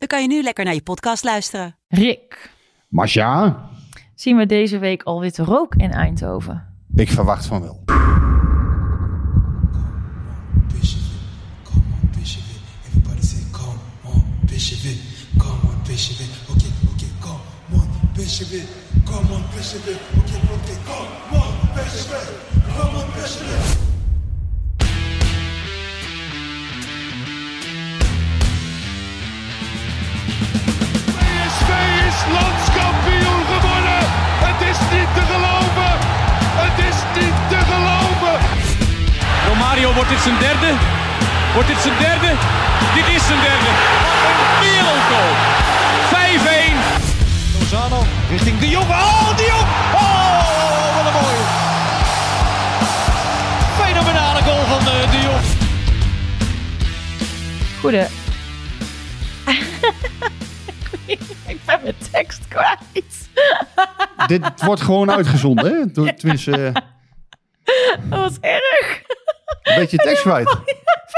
dan kan je nu lekker naar je podcast luisteren. Rick, Masha, zien we deze week al witte rook in Eindhoven? ik verwacht van wel. Come on, come on, PSV is landskampioen geworden. Het is niet te geloven. Het is niet te geloven. Romario, wordt dit zijn derde? Wordt dit zijn derde? Dit is zijn derde. Wat een wereldgoal. 5-1. Lozano richting de Jong. Oh, de Jong. Oh, wat een mooie. Fenomenale goal van eh, de Jong. Goede. Ik ben mijn tekst kwijt. Dit wordt gewoon uitgezonden, hè? Tenminste, eh, Dat was erg. een beetje tekst kwijt.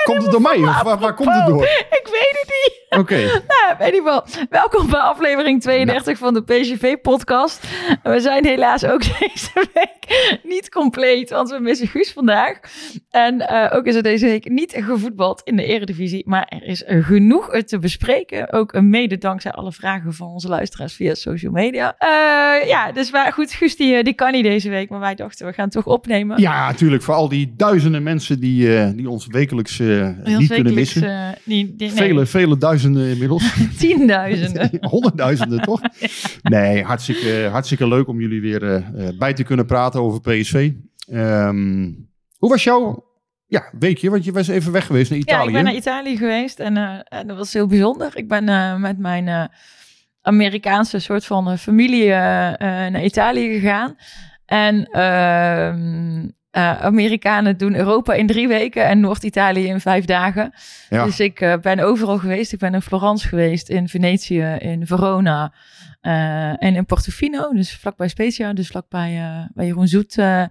Komt het door mij? Of waar, waar komt het door? Ik weet het niet. Oké, Nou, weet ik wel. Welkom bij aflevering 32 van de PGV-podcast. We zijn helaas ook deze week niet compleet, want we missen Guus vandaag. En eh, ook is er deze week niet gevoetbald in de eredivisie, maar er is genoeg te bespreken. Ook een mede dankzij alle vragen van onze luisteraars via social media. Eh, ja, dus maar goed, Guus die, eh, die kan niet deze week, maar wij dachten we gaan het toch opnemen. ja, natuurlijk. Voor al die duizenden mensen die, die ons wekelijks Heel niet kunnen missen. eh, die, die, nee, Vele, vele duizenden inmiddels. tienduizenden. Honderdduizenden, toch? Nee, hartstikke, hartstikke leuk om jullie weer eh, bij te kunnen praten over PSV. Ehm, hoe was jouw ja, weekje? Want je was even weg geweest naar Italië. Ja, ik ben naar Italië geweest en, en dat was heel bijzonder. Ik ben met mijn Amerikaanse soort van familie naar Italië gegaan. En ehm, eh, Amerikanen doen Europa in drie weken en Noord-Italië in vijf dagen. Ja. Dus ik eh, ben overal geweest. Ik ben in Florence geweest, in Venetië, in Verona eh, en in Portofino. Dus vlakbij Spezia, dus vlakbij eh waar Jeroen Zoet eh,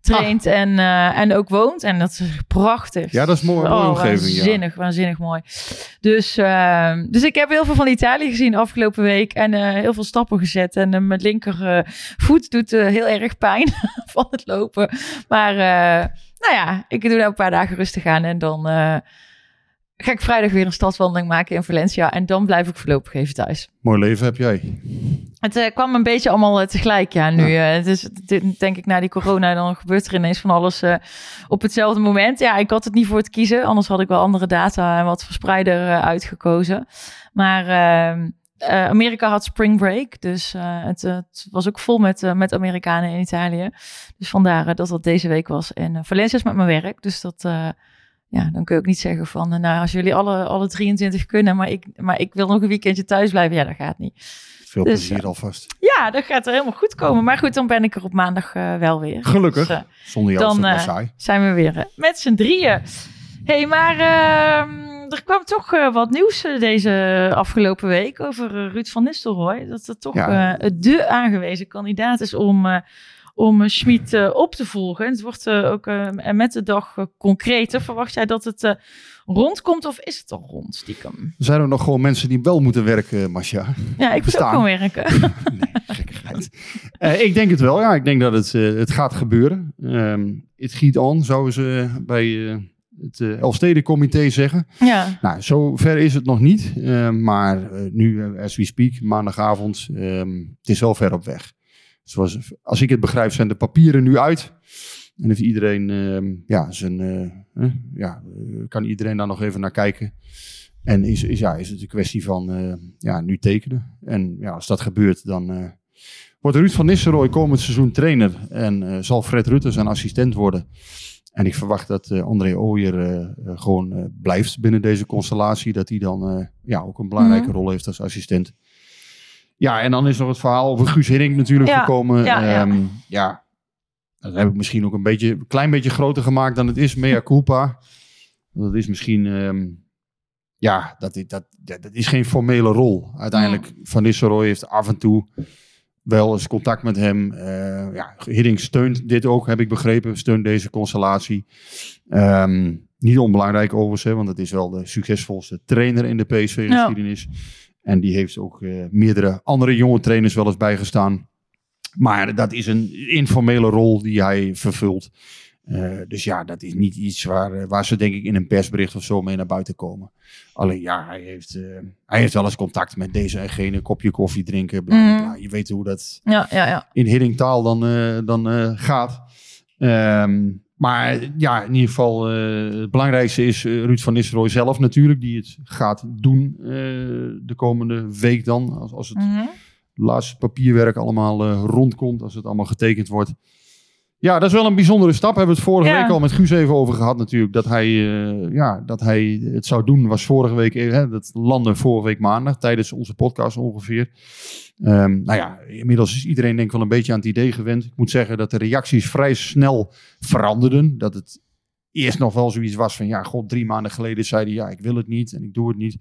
traint en, eh, en ook woont. En dat is prachtig. Ja, dat is mooi- mooie oh, omgeving, ja. Waanzinnig, waanzinnig mooi. Dus, eh, dus ik heb heel veel van Italië gezien de afgelopen week. En heel veel stappen gezet. En mijn linker eh, voet doet heel erg pijn van het lopen. Maar nou ja, ik doe nou een paar dagen rustig aan. En dan ga ik vrijdag weer een stadswandeling maken in Valencia. En dan blijf ik voorlopig even thuis. Mooi leven heb jij. Het eh, kwam een beetje allemaal eh, tegelijk, ja, nu. eh. het is dit- denk ik na die corona, dan gebeurt er ineens van alles eh, op hetzelfde moment. Ja, ik had het niet voor het kiezen, anders had ik wel andere data en wat verspreider eh, uitgekozen. Maar ehm, eh, Amerika had spring break, dus eh, het, eh, het was ook vol met, eh, met Amerikanen in Italië. Dus vandaar eh, dat dat deze week was. En eh, Valencia is met mijn werk, dus dat... eh, ja, dan kun je ook niet zeggen van, eh, nou, als jullie alle, alle 23 kunnen, maar ik, maar ik wil nog een weekendje thuis blijven. Ja, dat gaat niet. Veel Dus, plezier alvast. Ja, dat gaat er helemaal goed komen. Maar goed, dan ben ik er op maandag eh, wel weer. Gelukkig. Dus, eh, Zonder jou dan eh, saai. zijn we weer eh, met z'n drieën. hey, maar ehm, er kwam toch eh, wat nieuws eh, deze afgelopen week over eh, Ruud van Nistelrooy. Dat er toch Ja. eh, de aangewezen kandidaat is om, eh om eh, Schmid eh, op te volgen. Het wordt eh, ook met de dag concreter. Verwacht jij dat het rondkomt of is het al rond, stiekem? Zijn er nog gewoon mensen die wel moeten werken, Masja? Ja, ik moet ook gewoon werken. Nee, gekkigheid. Eh, ik denk het wel, ja. Ik denk dat het, het gaat gebeuren. Ehm it giet on, zouden ze bij het eh, Elfstedencomité zeggen. ja. Nou, zo ver is het nog niet. eh, maar nu, as we speak, maandagavond, ehm, het is wel ver op weg. Zoals, als ik het begrijp, zijn de papieren nu uit. En heeft iedereen, ehm, ja, zijn, eh, eh, ja, eh, kan iedereen daar nog even naar kijken. En is, is, ja, is het een kwestie van ja, nu tekenen. En ja, als dat gebeurt, dan wordt Ruud van Nistelrooy komend seizoen trainer. En zal Fred Rutte zijn assistent worden. En ik verwacht dat eh, André Ooyer gewoon blijft binnen deze constellatie. Dat hij dan ja, ook een belangrijke Mhm. rol heeft als assistent. Ja, en dan is nog het verhaal over Guus Hiddink natuurlijk Ja, gekomen. ja, ja. Ehm, ja, dat heb ik misschien ook een beetje, een klein beetje groter gemaakt dan het is. Mea culpa. Dat is misschien, ehm, ja, dat, dat, dat, dat is geen formele rol. Uiteindelijk, Van Nistelrooy heeft af en toe wel eens contact met hem. Eh, ja, Hiddink steunt dit ook, heb ik begrepen. Steunt deze constellatie. Ehm, niet onbelangrijk overigens, hè, want het is wel de succesvolste trainer in de PSV-geschiedenis. En die heeft ook eh, meerdere andere jonge trainers wel eens bijgestaan. Maar dat is een informele rol die hij vervult. Eh, dus ja, dat is niet iets waar, eh, waar ze denk ik in een persbericht of zo mee naar buiten komen. Alleen ja, hij heeft, hij heeft wel eens contact met deze en gene, kopje koffie drinken. Bla, bla, bla. Je weet hoe dat Ja, ja, ja. in Hiddingtaal dan, dan gaat. Ehm, maar ja, in ieder geval eh, het belangrijkste is eh, Ruud van Nistelrooy zelf natuurlijk. Die het gaat doen eh, de komende week dan. Als, als het Mhm. laatste papierwerk allemaal rondkomt. Als het allemaal getekend wordt. Ja, dat is wel een bijzondere stap. Hebben we het vorige Ja. week al met Guus even over gehad natuurlijk. Dat hij, eh, ja, dat hij het zou doen was vorige week. eh, Hè, dat landde vorige week maandag. Tijdens onze podcast ongeveer. Ehm, nou ja, inmiddels is iedereen denk ik wel een beetje aan het idee gewend. Ik moet zeggen dat de reacties vrij snel veranderden. Dat het eerst nog wel zoiets was van... Ja, god, drie maanden geleden zei hij... Ja, ik wil het niet en ik doe het niet.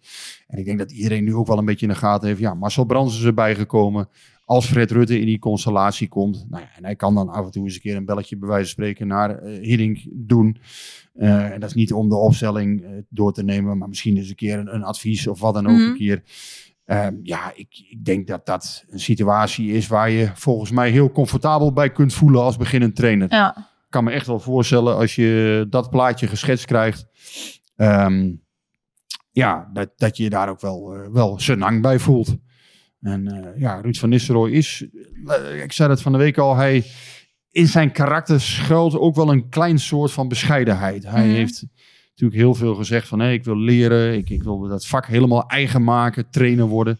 En ik denk dat iedereen nu ook wel een beetje in de gaten heeft. Ja, Marcel Brands is erbij gekomen. Als Fred Rutte in die constellatie komt. Nou ja, en hij kan dan af en toe eens een keer een belletje bij wijze van spreken naar Hiddink doen. Eh, en dat is niet om de opstelling eh, door te nemen. Maar misschien eens een keer een, een advies of wat dan ook Mhm. een keer. Ehm, ja, ik, ik denk dat dat een situatie is waar je volgens mij heel comfortabel bij kunt voelen als beginnend trainer. Ja. Ik kan me echt wel voorstellen als je dat plaatje geschetst krijgt. ehm, ja, dat, dat je je daar ook wel, wel senang bij voelt. En eh, ja, Ruud van Nistelrooy is, eh, ik zei dat van de week al, hij in zijn karakter schuilt ook wel een klein soort van bescheidenheid. Hij Mhm. heeft natuurlijk heel veel gezegd van, nee, ik wil leren, ik, ik wil dat vak helemaal eigen maken, trainer worden.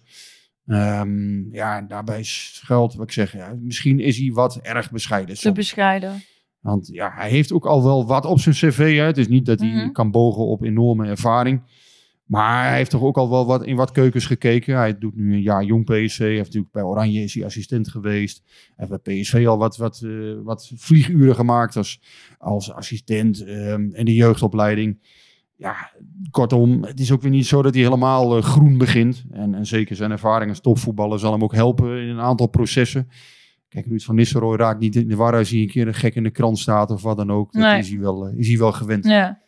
Ehm, ja, en daarbij schuilt, wat ik zeg, ja, misschien is hij wat erg bescheiden. Te bescheiden. Want ja, hij heeft ook al wel wat op zijn cv. Hè. Het is niet dat hij Mhm. kan bogen op enorme ervaring. Maar hij heeft toch ook al wel wat in wat keukens gekeken. Hij doet nu een jaar jong PSV. Hij heeft natuurlijk bij Oranje is hij assistent geweest. Hij heeft bij PSV al wat, wat, eh, wat vlieguren gemaakt als, als assistent ehm in de jeugdopleiding. Ja, kortom, het is ook weer niet zo dat hij helemaal eh, groen begint. En, en zeker zijn ervaring als topvoetballer zal hem ook helpen in een aantal processen. Kijk, Ruud van Nistelrooy raakt niet in de war als hij een keer een gek in de krant staat of wat dan ook. Dat Nee. is, hij wel, eh, is hij wel gewend. Ja.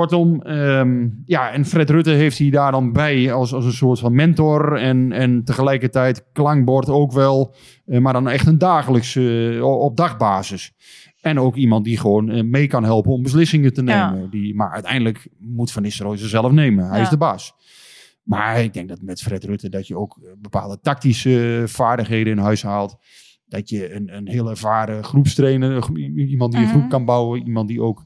Kortom, ehm, ja, en Fred Rutte heeft hij daar dan bij als, als een soort van mentor. En, en tegelijkertijd klankbord ook wel, eh, maar dan echt een dagelijks eh, op dagbasis. En ook iemand die gewoon eh, mee kan helpen om beslissingen te Ja. nemen. Die, maar uiteindelijk moet Van Nistelrooy ze zelf nemen. Hij Ja. is de baas. Maar ik denk dat met Fred Rutte dat je ook bepaalde tactische vaardigheden in huis haalt. Dat je een, een heel ervaren groepstrainer, iemand die een Mhm. groep kan bouwen, iemand die ook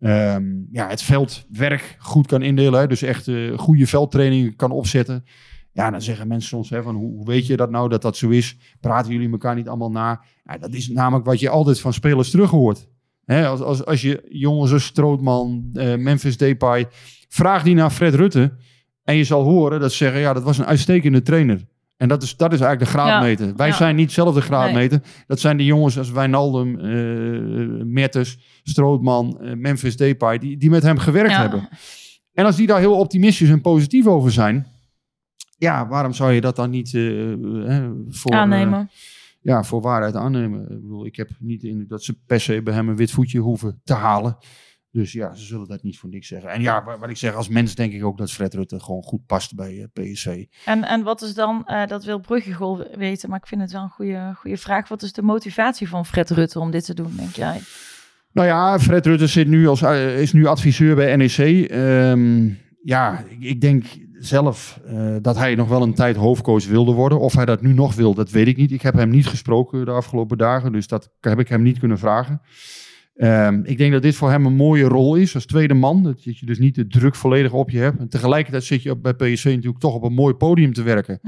ehm, ja, het veldwerk goed kan indelen. Dus echt eh, goede veldtrainingen kan opzetten. Ja, dan zeggen mensen soms hè, van hoe, weet je dat nou dat dat zo is? Praten jullie elkaar niet allemaal na? Ja, dat is namelijk wat je altijd van spelers terug hoort. Hè, als, als, als je jongens als Strootman, eh, Memphis Depay, vraag die naar Fred Rutte. En je zal horen dat ze zeggen, ja, dat was een uitstekende trainer. En dat is, dat is eigenlijk de graadmeter. Wij ja. zijn niet zelf de graadmeter. Dat zijn de jongens als Wijnaldum, eh Mertens, Strootman, eh, Memphis Depay, die, die met hem gewerkt Ja. hebben. En als die daar heel optimistisch en positief over zijn, ja, waarom zou je dat dan niet eh, voor, Aannemen. ja, voor waarheid aannemen? Ik bedoel, ik heb niet in dat ze per se bij hem een wit voetje hoeven te halen. Dus ja, ze zullen dat niet voor niks zeggen. En ja, wa- wat ik zeg, als mens denk ik ook dat Fred Rutte gewoon goed past bij eh, PSV. En, en wat is dan, eh, dat wil Bruggegol weten, maar ik vind het wel een goede, goede vraag. Wat is de motivatie van Fred Rutte om dit te doen, denk jij? Nou ja, Fred Rutte zit nu als, eh, is nu adviseur bij NEC. Ehm, ja, ik, ik denk zelf dat hij nog wel een tijd hoofdcoach wilde worden. Of hij dat nu nog wil, dat weet ik niet. Ik heb hem niet gesproken de afgelopen dagen, dus dat heb ik hem niet kunnen vragen. Ehm, ik denk dat dit voor hem een mooie rol is als tweede man. Dat je dus niet de druk volledig op je hebt. En tegelijkertijd zit je bij PSV natuurlijk toch op een mooi podium te werken.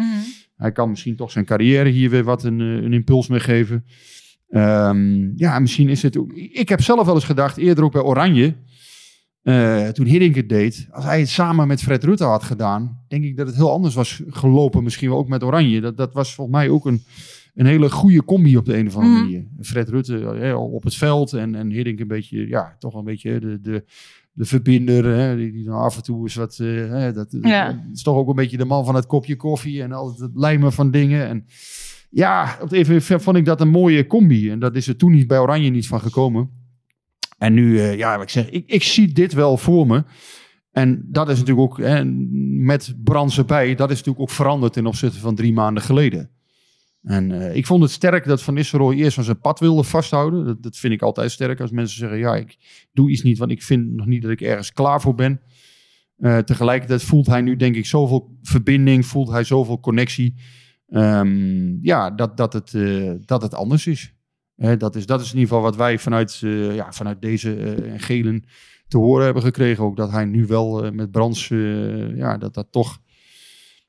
Hij kan misschien toch zijn carrière hier weer wat een, eh, een impuls mee geven. Ehm, ja, misschien is het ook... Ik heb zelf wel eens gedacht, eerder ook bij Oranje... eh, toen Hiddink het deed, als hij het samen met Fred Rutte had gedaan, denk ik dat het heel anders was gelopen. Misschien wel ook met Oranje. Dat, dat was volgens mij ook een, een hele goede combi op de een of andere Mm. manier. Fred Rutte eh, op het veld en, en Hiddink een beetje, ja, toch een beetje de, de, de verbinder. Hè, die, die dan af en toe is wat, eh, hè, dat, Ja. dat is toch ook een beetje de man van het kopje koffie en altijd het lijmen van dingen. En ja, op EVF vond ik dat een mooie combi. En dat is er toen niet bij Oranje niet van gekomen. En nu, eh, ja, wat ik zeg, ik, ik zie dit wel voor me. En dat is natuurlijk ook, hè, met Brands erbij, dat is natuurlijk ook veranderd ten opzichte van drie maanden geleden. En eh, ik vond het sterk dat Van Nistelrooy eerst van zijn pad wilde vasthouden. Dat, dat vind ik altijd sterk als mensen zeggen, ja, ik doe iets niet, want ik vind nog niet dat ik ergens klaar voor ben. Eh, tegelijkertijd voelt hij nu denk ik zoveel verbinding, voelt hij zoveel connectie. Ehm, ja, dat, dat, het, eh, dat het anders is. Dat, is. Dat is in ieder geval wat wij vanuit, ja, vanuit deze en gelen te horen hebben gekregen. Ook dat hij nu wel met Brands, ja, dat dat toch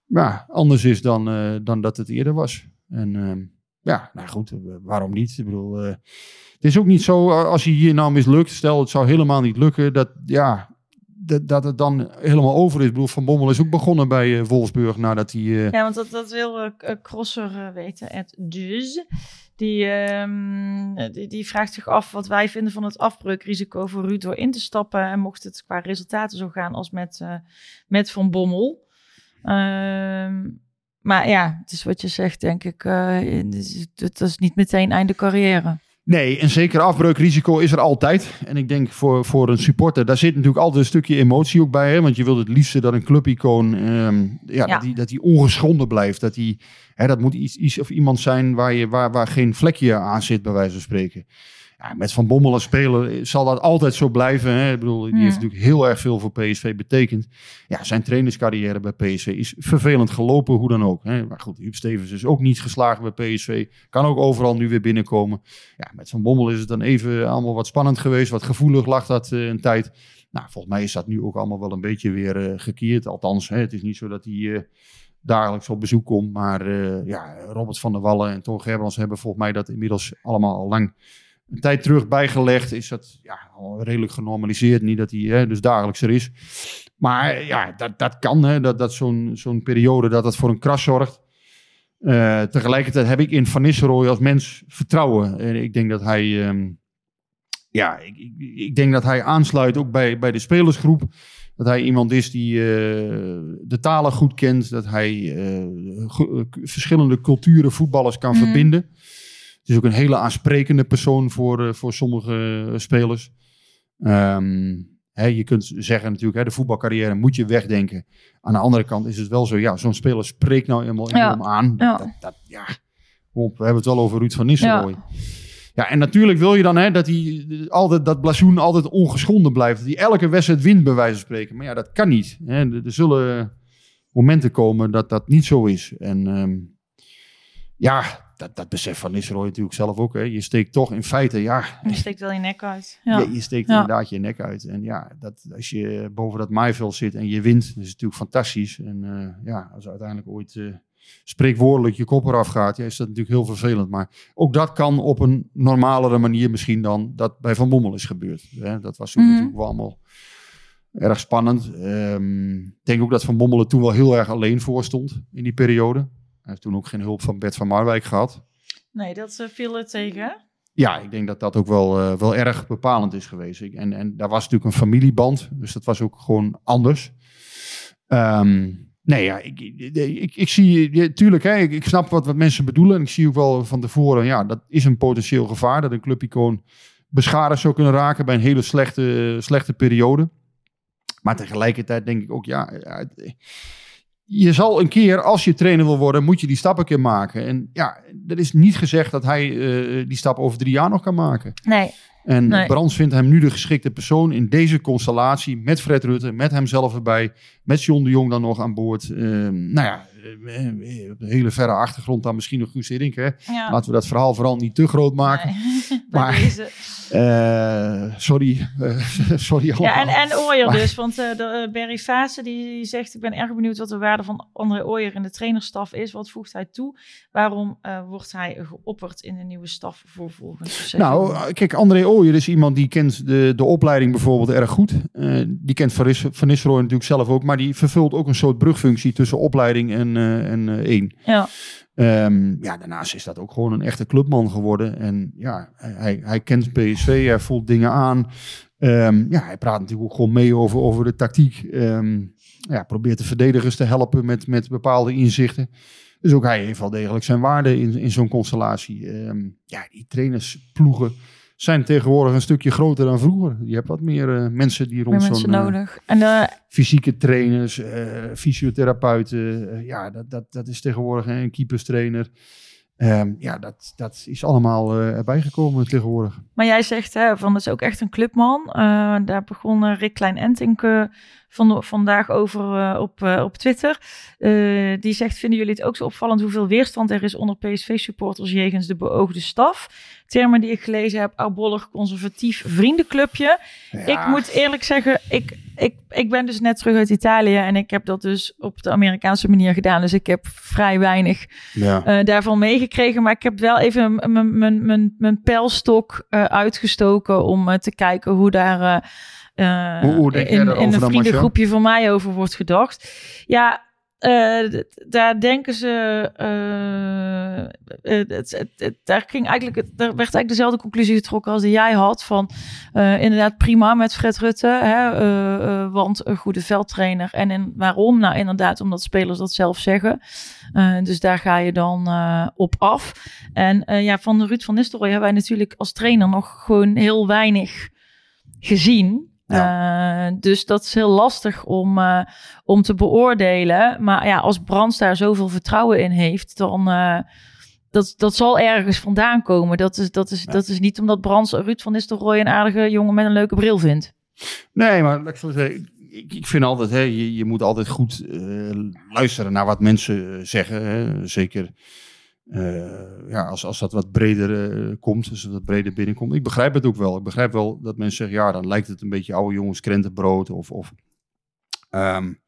ja, anders is dan, dan dat het eerder was. En ehm, ja, nou goed, eh, waarom niet? Ik bedoel, eh, het is ook niet zo eh, als hij hier nou mislukt, stel het zou helemaal niet lukken, dat, ja, dat, het dan helemaal over is. Ik bedoel, Van Bommel is ook begonnen bij Wolfsburg nadat hij... Ja, want dat, dat wil Crosser weten. Het dus. Die, ehm, die, die vraagt zich af wat wij vinden van het afbreukrisico voor Ruud door in te stappen. En mocht het qua resultaten zo gaan als met, met Van Bommel. Ehm, maar ja, het is wat je zegt, denk ik. eh, het is- niet meteen einde carrière. Nee, een zeker afbreukrisico is er altijd. En ik denk voor, voor een supporter, daar zit natuurlijk altijd een stukje emotie ook bij. Hè? Want je wilt het liefste dat een clubicoon, ja, Ja. Dat, die, dat die ongeschonden blijft. Dat, die, hè, dat moet iets, iets of iemand zijn waar, je, waar, waar geen vlekje aan zit, bij wijze van spreken. Ja, met Van Bommel als speler zal dat altijd zo blijven. Hè? Ik bedoel, die heeft natuurlijk heel erg veel voor PSV betekend. Ja, zijn trainerscarrière bij PSV is vervelend gelopen, hoe dan ook. Hè? Maar goed, Huub Stevens is ook niet geslagen bij PSV. Kan ook overal nu weer binnenkomen. Ja, met Van Bommel is het dan even allemaal wat spannend geweest. Wat gevoelig lag dat eh, een tijd. Nou, volgens mij is dat nu ook allemaal wel een beetje weer eh, gekeerd. Althans, hè, het is niet zo dat hij eh, dagelijks op bezoek komt. Maar ja, Robert van der Wallen en Toon Gerbrands hebben volgens mij dat inmiddels allemaal al lang een tijd terug bijgelegd. Is dat ja, al redelijk genormaliseerd. Niet dat hij hè, dus dagelijks er is. Maar ja, dat, dat kan. Hè, dat dat zo'n zo'n periode dat dat voor een kras zorgt. Eh, tegelijkertijd heb ik in Van Nistelrooy als mens vertrouwen. En ik denk dat hij, ehm, ja, ik, ik, ik denk dat hij aansluit ook bij, bij de spelersgroep. Dat hij iemand is die eh, de talen goed kent. Dat hij eh, verschillende culturen, voetballers kan Mhm. verbinden. Is ook een hele aansprekende persoon voor, eh, voor sommige eh, spelers. Ehm, hè, je kunt zeggen natuurlijk, hè, de voetbalcarrière moet je wegdenken. Aan de andere kant is het wel zo, ja, zo'n speler spreekt nou eenmaal Ja. aan. Ja. Dat, dat, ja. Op, we hebben het wel over Ruud van Nistelrooy. Ja. en natuurlijk wil je dan hè, dat eh, altijd dat blazoen altijd ongeschonden blijft. Dat hij elke wedstrijd wint, bij wijze van spreken. Maar ja, dat kan niet. Hè. Er, er zullen momenten komen dat dat niet zo is. En ehm, ja, dat, dat besef van Nistelrooy natuurlijk zelf ook. Hè. Je steekt toch in feite, ja, Je steekt wel je nek uit. ja. Je, steekt Ja. inderdaad je nek uit. En ja, dat, als je boven dat maaiveld zit en je wint, is natuurlijk fantastisch. En eh, ja, als uiteindelijk ooit eh, spreekwoordelijk je kop eraf gaat, ja, is dat natuurlijk heel vervelend. Maar ook dat kan op een normalere manier misschien dan dat bij Van Bommel is gebeurd. Hè. Dat was toen Mhm. natuurlijk wel allemaal erg spannend. Ehm, Ik denk ook dat Van Bommel er toen wel heel erg alleen voor stond in die periode. Hij heeft toen ook geen hulp van Bert van Marwijk gehad. Nee, dat eh, viel er tegen. Ja, ik denk dat dat ook wel, eh, wel erg bepalend is geweest. En, en daar was natuurlijk een familieband, dus dat was ook gewoon anders. Ehm, nee, ja, ik, ik, ik, zie, ja, tuurlijk, hè, ik, ik snap wat, wat mensen bedoelen. En ik zie ook wel van tevoren, ja, dat is een potentieel gevaar. Dat een clubicoon beschadigd zou kunnen raken bij een hele slechte, slechte periode. Maar tegelijkertijd denk ik ook, ja, je zal een keer, als je trainer wil worden, moet je die stap een keer maken. En ja, dat is niet gezegd dat hij eh, die stap over drie jaar nog kan maken. Nee. En Nee. Brands vindt hem nu de geschikte persoon in deze constellatie. Met Fred Rutte, met hemzelf erbij. Met John de Jong dan nog aan boord. Ehm, nou ja, eh, eh, op de hele verre achtergrond dan misschien nog Guus Hiddink. Hè? Ja. Laten we dat verhaal vooral niet te groot maken. Nee. Maar- deze. Eh, sorry, eh, sorry allemaal. Ja, en, en Ooyer Maar- dus. Want eh, de, Barry Fase die zegt... ik ben erg benieuwd wat de waarde van André Ooyer in de trainerstaf is. Wat voegt hij toe? Waarom wordt hij geopperd in de nieuwe staf voor volgend seizoen? Nou, kijk, André Ooyer is iemand die kent de, de opleiding bijvoorbeeld erg goed. Die kent Van, Ris- Van Nistelrooy natuurlijk zelf ook. Maar die vervult ook een soort brugfunctie tussen opleiding en, en één. Ja. Ehm, ja, daarnaast is dat ook gewoon een echte clubman geworden. En ja, hij, hij kent PSV, hij voelt dingen aan. Ehm, ja, hij praat natuurlijk ook gewoon mee over, over de tactiek. Ehm, ja, probeert de verdedigers te helpen met, met bepaalde inzichten. Dus ook hij heeft wel degelijk zijn waarde in, in zo'n constellatie. Ja, die trainersploegen zijn tegenwoordig een stukje groter dan vroeger. Je hebt wat meer eh, mensen die rond zo'n... eh, nodig. En eh, fysieke trainers, fysiotherapeuten. ja, dat, dat, dat is tegenwoordig een keeperstrainer. Ehm, ja, dat, dat is allemaal eh, erbij gekomen tegenwoordig. Maar jij zegt, hè, van dat is ook echt een clubman. Eh, daar begon eh, Rick Klein-Entink eh, van, vandaag over eh, op, eh, op Twitter. Eh, die zegt, vinden jullie het ook zo opvallend hoeveel weerstand er is onder PSV-supporters jegens de beoogde staf? Termen die ik gelezen heb, oudbollig, conservatief vriendenclubje. Ik moet eerlijk zeggen, ik, ik, ik ben dus net terug uit Italië en ik heb dat dus op de Amerikaanse manier gedaan. Dus ik heb vrij weinig Ja. eh, daarvan meegekregen. Maar ik heb wel even mijn- pijlstok eh, uitgestoken om eh, te kijken hoe daar Hoe- hoe denk jij in, een vriendengroepje van mij over wordt gedacht. Ja, eh, daar denken ze. eh, eh, het, het, daar, ging eigenlijk, daar werd eigenlijk dezelfde conclusie getrokken als die jij had. Van inderdaad prima met Fred Rutte. Hè, want een goede veldtrainer. En in, waarom? Nou, inderdaad, omdat spelers dat zelf zeggen. Dus daar ga je dan op af. En ja, van Ruud van Nistelrooy hebben wij natuurlijk als trainer nog gewoon heel weinig gezien. Eh, dus dat is heel lastig om, eh, om te beoordelen. Maar ja, als Brands daar zoveel vertrouwen in heeft, dan uh, dat, dat zal ergens vandaan komen. Dat is, dat is, dat is niet omdat Brands Ruud van Nistelrooy een aardige jongen met een leuke bril vindt. Nee, maar ik zeggen, ik, ik vind altijd, hè, je, je moet altijd goed luisteren naar wat mensen zeggen. Hè. Zeker uh, ja, als, als dat wat breder uh, komt, als het wat breder binnenkomt. Ik begrijp het ook wel. Ik begrijp wel dat mensen zeggen, ja, dan lijkt het een beetje oude jongens krentenbrood. Of, of um,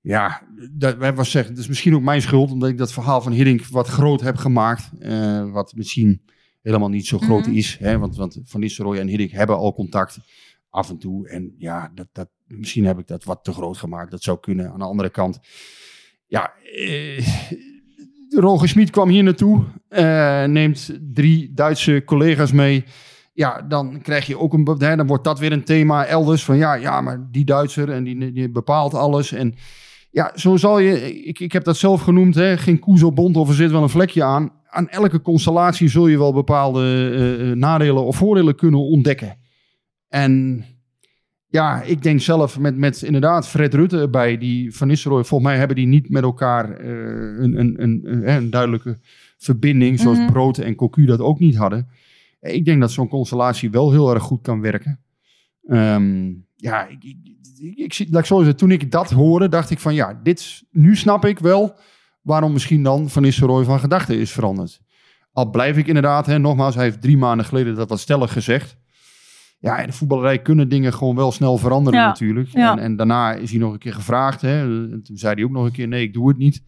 ja, dat, wij was zeggen, het is misschien ook mijn schuld, omdat ik dat verhaal van Hiddink wat groot heb gemaakt. Uh, wat misschien helemaal niet zo groot mm -hmm. is. Hè, want, want Van Nistelrooy en Hiddink hebben al contact af en toe. En ja, dat, dat, misschien heb ik dat wat te groot gemaakt. Dat zou kunnen. Aan de andere kant, ja... Eh, Roger Schmid kwam hier naartoe, uh, neemt drie Duitse collega's mee. Ja, dan krijg je ook een, dan wordt dat weer een thema elders van ja, ja, maar die Duitser en die, bepaalt alles. En ja, zo zal je, ik, ik heb dat zelf genoemd, hè, geen op bond of er zit wel een vlekje aan. Aan elke constellatie zul je wel bepaalde uh, nadelen of voordelen kunnen ontdekken. En ja, ik denk zelf met, met inderdaad Fred Rutte erbij, die Van Nistelrooy, volgens mij hebben die niet met elkaar uh, een, een, een, een, een, duidelijke verbinding, zoals mm -hmm. Brood en Cocu dat ook niet hadden. Ik denk dat zo'n constellatie wel heel erg goed kan werken. Um, ja, ik, ik, ik, ik, laat ik zo zeggen, toen ik dat hoorde, dacht ik van ja, dit, nu snap ik wel waarom misschien dan Van Nistelrooy van gedachten is veranderd. Al blijf ik inderdaad, hè, nogmaals, hij heeft drie maanden geleden dat wat stellig gezegd. Ja, in de voetballerij kunnen dingen gewoon wel snel veranderen ja, natuurlijk. Ja. En, en, daarna is hij nog een keer gevraagd. Hè, en toen zei hij ook nog een keer, nee, ik doe het niet.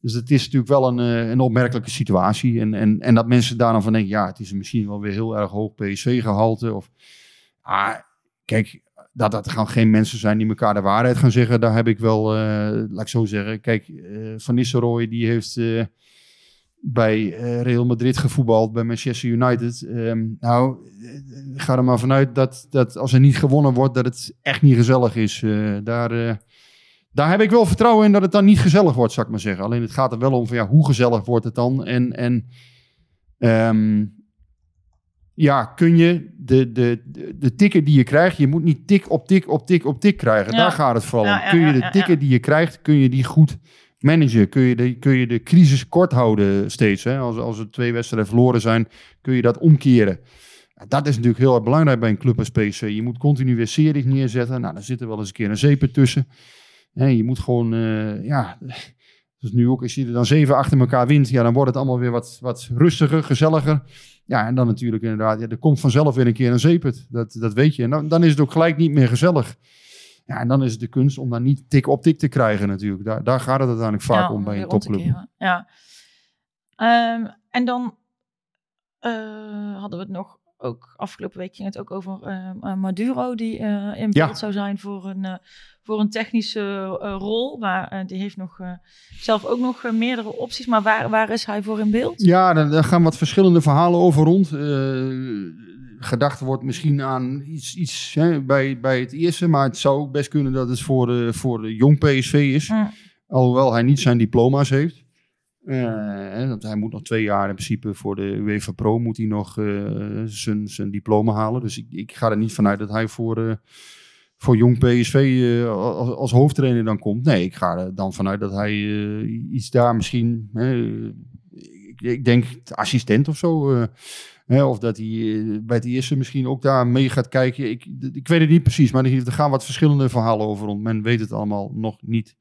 Dus het is natuurlijk wel een, een opmerkelijke situatie. En, en, en dat mensen daar dan van denken, ja, het is misschien wel weer heel erg hoog PSV-gehalte. Of, ah, kijk, dat dat gaan geen mensen zijn die elkaar de waarheid gaan zeggen. Daar heb ik wel, uh, laat ik zo zeggen. Kijk, uh, Van Nistelrooy die heeft... Uh, bij uh, Real Madrid gevoetbald, bij Manchester United. Um, nou, ga er maar vanuit dat, dat als er niet gewonnen wordt, dat het echt niet gezellig is. Uh, daar, uh, daar heb ik wel vertrouwen in dat het dan niet gezellig wordt, zou ik maar zeggen. Alleen het gaat er wel om van ja, hoe gezellig wordt het dan? En, en um, ja, kun je de, de, de, de tikken die je krijgt, je moet niet tik op tik op tik op tik krijgen. Ja. Daar gaat het vooral om. Ja, ja, kun je de tikken die je krijgt, kun je die goed managen? Kun je de, kun je de crisis kort houden steeds? Hè? Als, als er twee wedstrijden verloren zijn, kun je dat omkeren. Dat is natuurlijk heel erg belangrijk bij een club als PSV. Je moet continu weer series neerzetten. Nou, daar zit er wel eens een keer een zeep tussen. Hè, je moet gewoon, uh, ja... Dus nu ook, als je er dan zeven achter elkaar wint, ja, dan wordt het allemaal weer wat, wat rustiger, gezelliger. Ja, en dan natuurlijk inderdaad, ja, er komt vanzelf weer een keer een zeepert. Dat, dat weet je. En dan is het ook gelijk niet meer gezellig. Ja, en dan is het de kunst om daar niet tik op tik te krijgen natuurlijk. Daar, daar gaat het uiteindelijk vaak Ja, om bij een topclub. Ja. Ehm, en dan eh, hadden we het nog ook afgelopen week ging het ook over ehm, eh, Maduro die eh, in Ja. beeld zou zijn voor een, eh, voor een technische eh, rol. Maar eh, die heeft nog eh, zelf ook nog eh, meerdere opties. Maar waar, waar is hij voor in beeld? Ja, daar, daar gaan wat verschillende verhalen over rond. Eh, gedacht wordt misschien aan iets, iets hè, bij, bij het eerste, maar het zou ook best kunnen dat het voor de, voor de jong PSV is. Mm. Alhoewel hij niet zijn diploma's heeft. Eh, hè, want hij moet nog twee jaar in principe voor de UEFA Pro moet hij nog eh, zijn, zijn diploma halen. Dus ik, ik ga er niet vanuit dat hij voor, eh, voor jong PSV eh, als, als hoofdtrainer dan komt. Nee, ik ga er dan vanuit dat hij eh, iets daar misschien, ik, ik denk assistent of zo. Hè, of dat hij eh, bij het eerste misschien ook daar mee gaat kijken. Ik, ik weet het niet precies, maar er gaan wat verschillende verhalen over rond. Men weet het allemaal nog niet.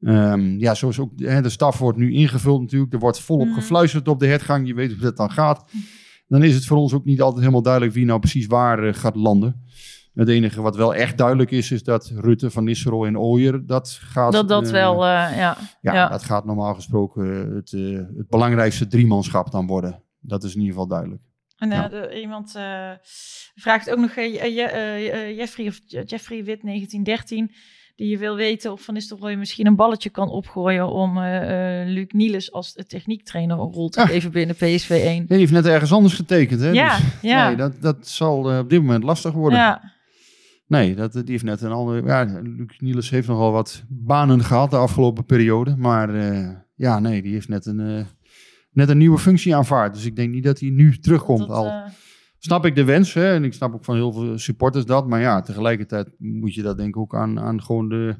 Ehm, ja, zoals ook hè, de staf wordt nu ingevuld natuurlijk. Er wordt volop Mhm. gefluisterd op de hergang. Je weet hoe dat dan gaat. Dan is het voor ons ook niet altijd helemaal duidelijk wie nou precies waar eh, gaat landen. Het enige wat wel echt duidelijk is, is dat Rutte, Van Nistelrooy en Ooyer, dat gaat... Dat dat eh, wel, ja. ja, ja. dat gaat normaal gesproken het, het belangrijkste driemanschap dan worden. Dat is in ieder geval duidelijk. En Ja. de- iemand eh, vraagt ook nog, eh, Je- Je- Jeffrey, of Je- Jeffrey Wit 1913, die je wil weten of Van Nistelrooy misschien een balletje kan opgooien om Luc Niels als techniektrainer een rol te Ah. geven binnen PSV 1. Nee, die heeft net ergens anders getekend, hè? Ja, Dus, ja. Nee, dat, dat zal op dit moment lastig worden. Ja, Nee, dat, die heeft net een andere... Ja, Luc Niels heeft nogal wat banen gehad de afgelopen periode. Maar ja, nee, die heeft net een, net een nieuwe functie aanvaard. Dus ik denk niet dat hij nu terugkomt. dat, al eh, snap ik de wens, hè, en ik snap ook van heel veel supporters dat. Maar ja, tegelijkertijd moet je dat denk ik ook aan, aan gewoon de...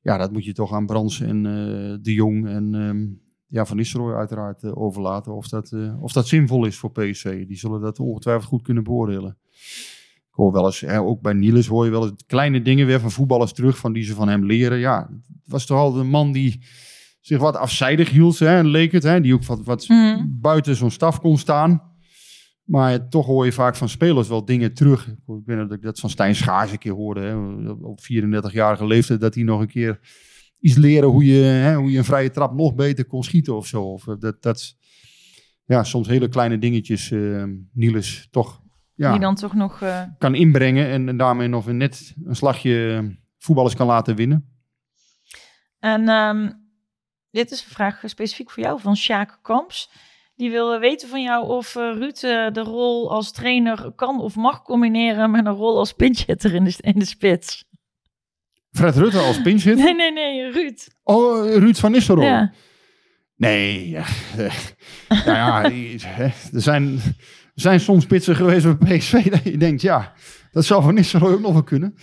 Ja, dat moet je toch aan Brands en eh, De Jong en ehm, ja, Van Nistelrooy uiteraard eh, overlaten. Of dat, of dat zinvol is voor PSV. Die zullen dat ongetwijfeld goed kunnen beoordelen. Ik hoor wel eens, hè, ook bij Niels hoor je wel eens kleine dingen weer van voetballers terug, van die ze van hem leren. Ja, het was toch al een man die zich wat afzijdig hield, hè, en leek het. Hè, die ook wat, wat Mhm. buiten zo'n staf kon staan. Maar toch hoor je vaak van spelers wel dingen terug. Ik weet dat ik dat van Stijn Schaars een keer hoorde. Hè, op 34-jarige leeftijd dat hij nog een keer iets leren hoe je, hè, hoe je een vrije trap nog beter kon schieten of zo. Of eh, dat, dat ja, soms hele kleine dingetjes eh Niels toch ja, die dan toch nog... eh, kan inbrengen. En, en daarmee nog een net een slagje voetballers kan laten winnen. En ehm, dit is een vraag specifiek voor jou van Sjaak Kamps. Die wil weten van jou of eh, Ruud eh, de rol als trainer kan of mag combineren met een rol als pinchitter in de, in de spits. Fred Rutte als pinch hit. Nee, nee, nee, Ruud. Oh, eh, Ruud van Nistelrooy. Ja. Nee, ja, eh, nou ja, er zijn, er zijn soms spitsen geweest bij PSV dat je denkt, ja, dat zou Van Nistelrooy ook nog wel kunnen.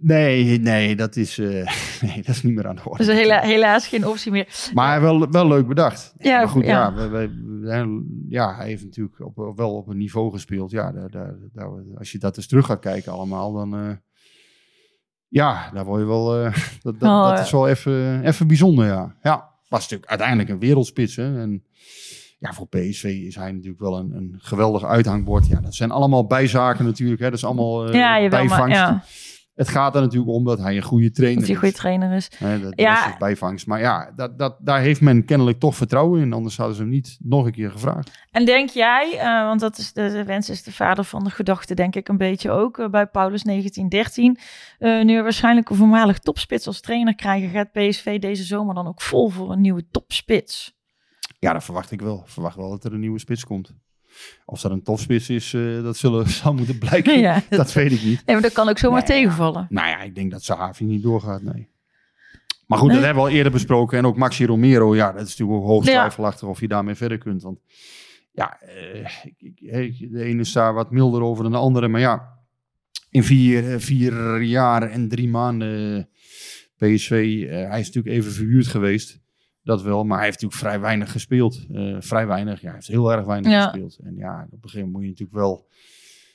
Nee, nee, dat is, eh, nee, dat is niet meer aan de orde. Dus hela- helaas geen optie meer. Maar wel, wel leuk bedacht. Ja, maar goed, ja. ja. we- we- we- ja, hij heeft natuurlijk op, op- wel op een niveau gespeeld. Ja, daar, daar, daar- als je dat eens terug gaat kijken allemaal, dan... eh, ja, daar word je wel... eh, dat dat, Oh, dat is wel even, even bijzonder, ja. Ja, was natuurlijk uiteindelijk een wereldspits, hè. En ja, voor PSV is hij natuurlijk wel een, een geweldig uithangbord. Ja, dat zijn allemaal bijzaken natuurlijk, hè. Dat is allemaal ja, je wel, maar bijvangst. ja, Het gaat er natuurlijk om dat hij een goede trainer is. een goede trainer is. Dat, Ja. dat is bijvangst. Maar ja, dat, dat, daar heeft men kennelijk toch vertrouwen in. Anders hadden ze hem niet nog een keer gevraagd. En denk jij, eh, want dat is de, de wens is de vader van de gedachte, denk ik een beetje ook eh, bij Paulus 1913. eh, nu waarschijnlijk een voormalig topspits als trainer krijgen, gaat PSV deze zomer dan ook vol voor een nieuwe topspits. Ja, dat verwacht ik wel. Ik verwacht wel dat er een nieuwe spits komt. Of dat een topspits is, eh, dat zullen, zal moeten blijken. Ja, Dat weet ik niet. Nee, maar dat kan ook zomaar Nee, tegenvallen. Nou ja, ik denk dat Sahavi niet doorgaat, nee. Maar goed, Nee. dat hebben we al eerder besproken. En ook Maxi Romero, ja, dat is natuurlijk ook hoogst Ja. twijfelachtig of je daarmee verder kunt. Want ja, eh, de ene is daar wat milder over dan de andere. Maar ja, in vier, eh, vier jaar en drie maanden PSV, hij is natuurlijk even verhuurd geweest. Dat wel, maar hij heeft natuurlijk vrij weinig gespeeld. Eh, vrij weinig, ja, hij heeft heel erg weinig Ja. gespeeld. En ja, op een gegeven moment moet je natuurlijk wel...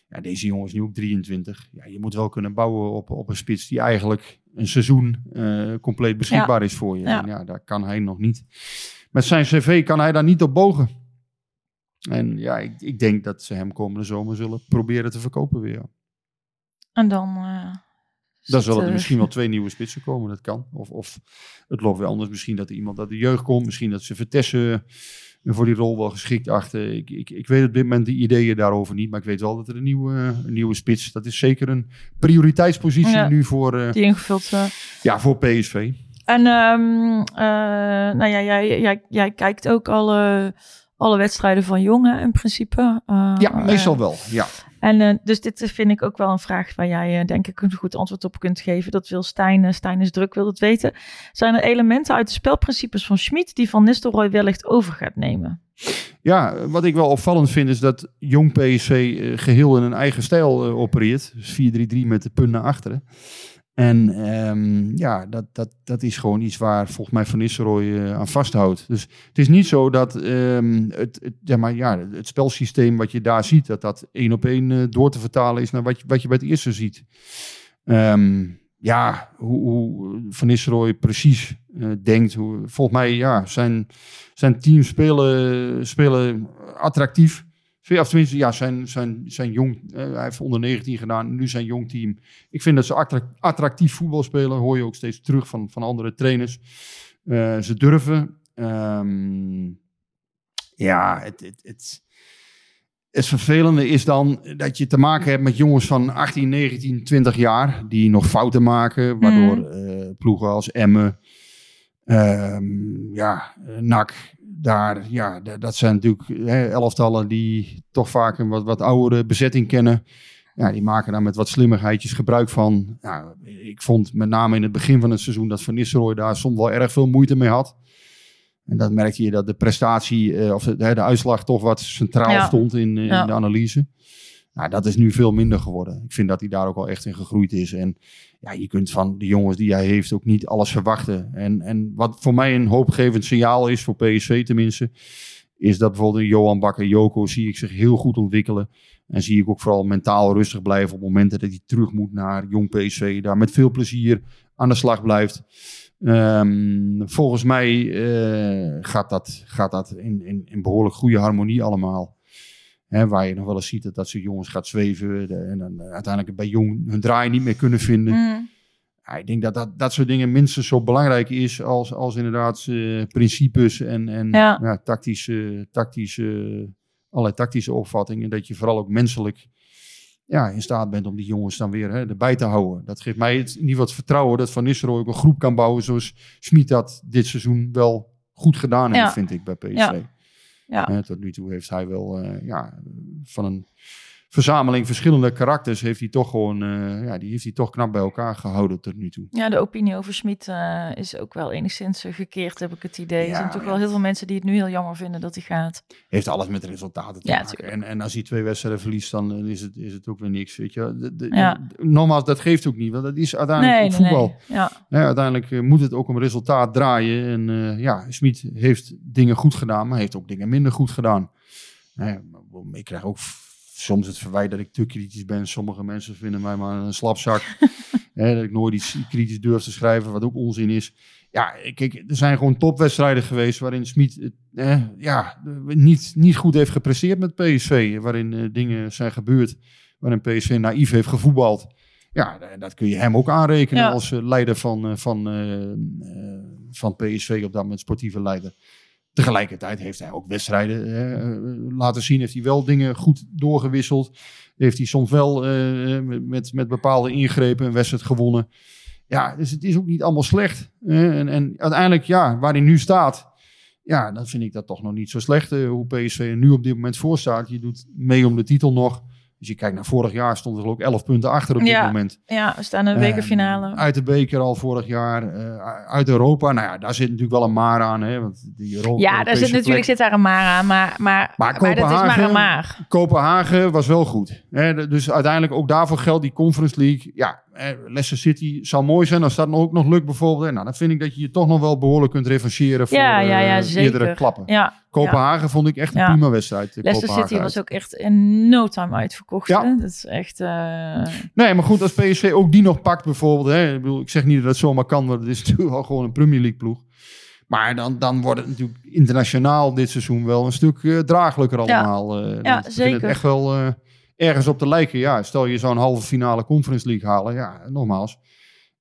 Ja, deze jongen is nu ook 23. Ja, je moet wel kunnen bouwen op, op een spits die eigenlijk een seizoen eh, compleet beschikbaar is voor je. Ja. En ja, daar kan hij nog niet. Met zijn cv kan hij daar niet op bogen. En ja, ik, ik denk dat ze hem komende zomer zullen proberen te verkopen weer. En dan... eh, Dan zit, zullen er eh, misschien wel twee nieuwe spitsen komen, dat kan. Of, of het loopt wel anders. Misschien dat er iemand uit de jeugd komt. Misschien dat ze Vertessen eh, voor die rol wel geschikt achter. Ik, ik, ik weet op dit moment de ideeën daarover niet. Maar ik weet wel dat er een nieuwe, een nieuwe spits... Dat is zeker een prioriteitspositie Ja. nu voor, eh, Die ingevuld... eh, ja, voor PSV. En ehm, eh, nou ja, jij, jij, jij kijkt ook alle, alle wedstrijden van jongen in principe. Eh, Ja, meestal eh, wel. Ja. En eh, dus dit vind ik ook wel een vraag waar jij denk ik een goed antwoord op kunt geven. Dat wil Stijn, Stijn is druk, wil het weten. Zijn er elementen uit de spelprincipes van Schmid die Van Nistelrooy wellicht over gaat nemen? Ja, wat ik wel opvallend vind is dat jong PSV eh, geheel in een eigen stijl opereert. Dus 4-3-3 met de punt naar achteren. En ehm, ja, dat, dat, dat is gewoon iets waar volgens mij Van Nistelrooy eh, aan vasthoudt. Dus het is niet zo dat ehm, het, ja, maar ja, het spelsysteem wat je daar ziet, dat dat één op één eh, door te vertalen is naar wat je, wat je bij het eerste ziet. Ehm, ja, hoe, hoe Van Nistelrooy precies eh, denkt. Volgens mij, ja, zijn, zijn team spelen, spelen attractief. Of tenminste, ja, zijn, zijn, zijn jong, eh, hij heeft onder 19 gedaan, nu zijn jong team. Ik vind dat ze attra- attractief voetbal spelen, hoor je ook steeds terug van, van andere trainers. Eh, ze durven. Ehm, ja, het, het, het, het vervelende is dan dat je te maken hebt met jongens van 18, 19, 20 jaar, die nog fouten maken, waardoor eh, ploegen als Emmen, ehm, ja, NAC, daar, ja, dat zijn natuurlijk hè, elftallen die toch vaak een wat, wat oudere bezetting kennen. Ja, die maken daar met wat slimmigheidjes gebruik van. Nou, ik vond met name in het begin van het seizoen dat Van Nistelrooy daar soms wel erg veel moeite mee had. En dat merkte je dat de prestatie, eh, of de, de uitslag toch wat centraal Ja. stond in, in Ja. de analyse. Nou, dat is nu veel minder geworden. Ik vind dat hij daar ook wel echt in gegroeid is. En ja, je kunt van de jongens die hij heeft ook niet alles verwachten. En, en wat voor mij een hoopgevend signaal is, voor PSV tenminste, is dat bijvoorbeeld Johan Bakker Joko zie ik zich heel goed ontwikkelen. En zie ik ook vooral mentaal rustig blijven op momenten dat hij terug moet naar jong PSV. Daar met veel plezier aan de slag blijft. Ehm, volgens mij eh, gaat dat, gaat dat in, in, in behoorlijk goede harmonie allemaal. Hè, waar je nog wel eens ziet dat, dat soort jongens gaat zweven. de- en dan uiteindelijk bij jong hun draai niet meer kunnen vinden. Mm. Ja, ik denk dat, dat dat soort dingen minstens zo belangrijk is als, als inderdaad eh, principes en, en Ja. ja. tactische, tactische, allerlei tactische opvattingen. Dat je vooral ook menselijk ja, in staat bent om die jongens dan weer hè, erbij te houden. Dat geeft mij het, in ieder geval het vertrouwen dat Van Nistelrooy ook een groep kan bouwen zoals Schmid dat dit seizoen wel goed gedaan heeft, Ja. vind ik, bij PSV. Ja. Tot nu toe heeft hij wel eh, ja, van een verzameling verschillende karakters heeft hij toch gewoon eh, ja, die heeft hij toch knap bij elkaar gehouden tot nu toe. Ja, de opinie over Schmid eh, is ook wel enigszins eh, gekeerd, heb ik het idee. er Ja, zijn toch wel heel veel mensen die het nu heel jammer vinden dat hij gaat. Heeft alles met resultaten te Ja, maken. tuurlijk. En, en als hij twee wedstrijden verliest, dan is het, is het ook weer niks. Weet je? De, de, nogmaals, dat geeft ook niet, want dat is uiteindelijk Nee, ook nee, voetbal. nee. Ja. Ja, uiteindelijk moet het ook om resultaat draaien. En ja, Smit heeft dingen goed gedaan, maar heeft ook dingen minder goed gedaan. Nou ik krijg ook soms het verwijt dat ik te kritisch ben. Sommige mensen vinden mij maar een slapzak. Hè, dat ik nooit iets kritisch durf te schrijven, wat ook onzin is. Ja, kijk, er zijn gewoon topwedstrijden geweest waarin Smit eh, ja, niet, niet goed heeft gepresteerd met PSV. Waarin eh, dingen zijn gebeurd waarin PSV naïef heeft gevoetbald. Ja, eh, dat kun je hem ook aanrekenen Ja. als eh, leider van, van, van PSV op dat moment, sportieve leider. Tegelijkertijd heeft hij ook wedstrijden eh, laten zien. Heeft hij wel dingen goed doorgewisseld. Heeft hij soms wel eh, met, met bepaalde ingrepen een wedstrijd gewonnen. Ja, dus het is ook niet allemaal slecht. Eh, en, en uiteindelijk, ja, waar hij nu staat. Ja, dan vind ik dat toch nog niet zo slecht. eh, hoe PSV er nu op dit moment voor staat. Je doet mee om de titel nog. Als je kijkt naar vorig jaar stond er ook 11 punten achter op dit Ja. moment. ja, we staan in de bekerfinale. Ehm, uit de beker al vorig jaar. eh, uit Europa. Nou ja, daar zit natuurlijk wel een maar aan. Hè, want die ja, daar zit natuurlijk zit daar een maar aan, maar, maar, Maar maar, dat is maar Kopenhagen- een maar. Kopenhagen was wel goed. Hè, dus uiteindelijk ook daarvoor geldt die Conference League. Ja, eh, Leicester City zou mooi zijn als dat ook nog lukt bijvoorbeeld. Nou, dan vind ik dat je je toch nog wel behoorlijk kunt revancheren voor Ja, ja, ja, eh, eerdere klappen. Ja, Kopenhagen vond ik echt een Ja. prima wedstrijd. eh, Leicester Kopenhagen City was uit. ook echt in no time uitverkocht. Ja. Dat is echt... eh, Nee, maar goed, als PSV ook die nog pakt bijvoorbeeld. Hè, ik, bedoel, ik zeg niet dat het zomaar kan, want het is natuurlijk wel gewoon een Premier League ploeg. Maar dan, dan wordt het natuurlijk internationaal dit seizoen wel een stuk draaglijker allemaal. Ja, begint zeker. Het echt wel ergens op te lijken. Ja, stel je zo'n halve finale Conference League halen. Ja, nogmaals.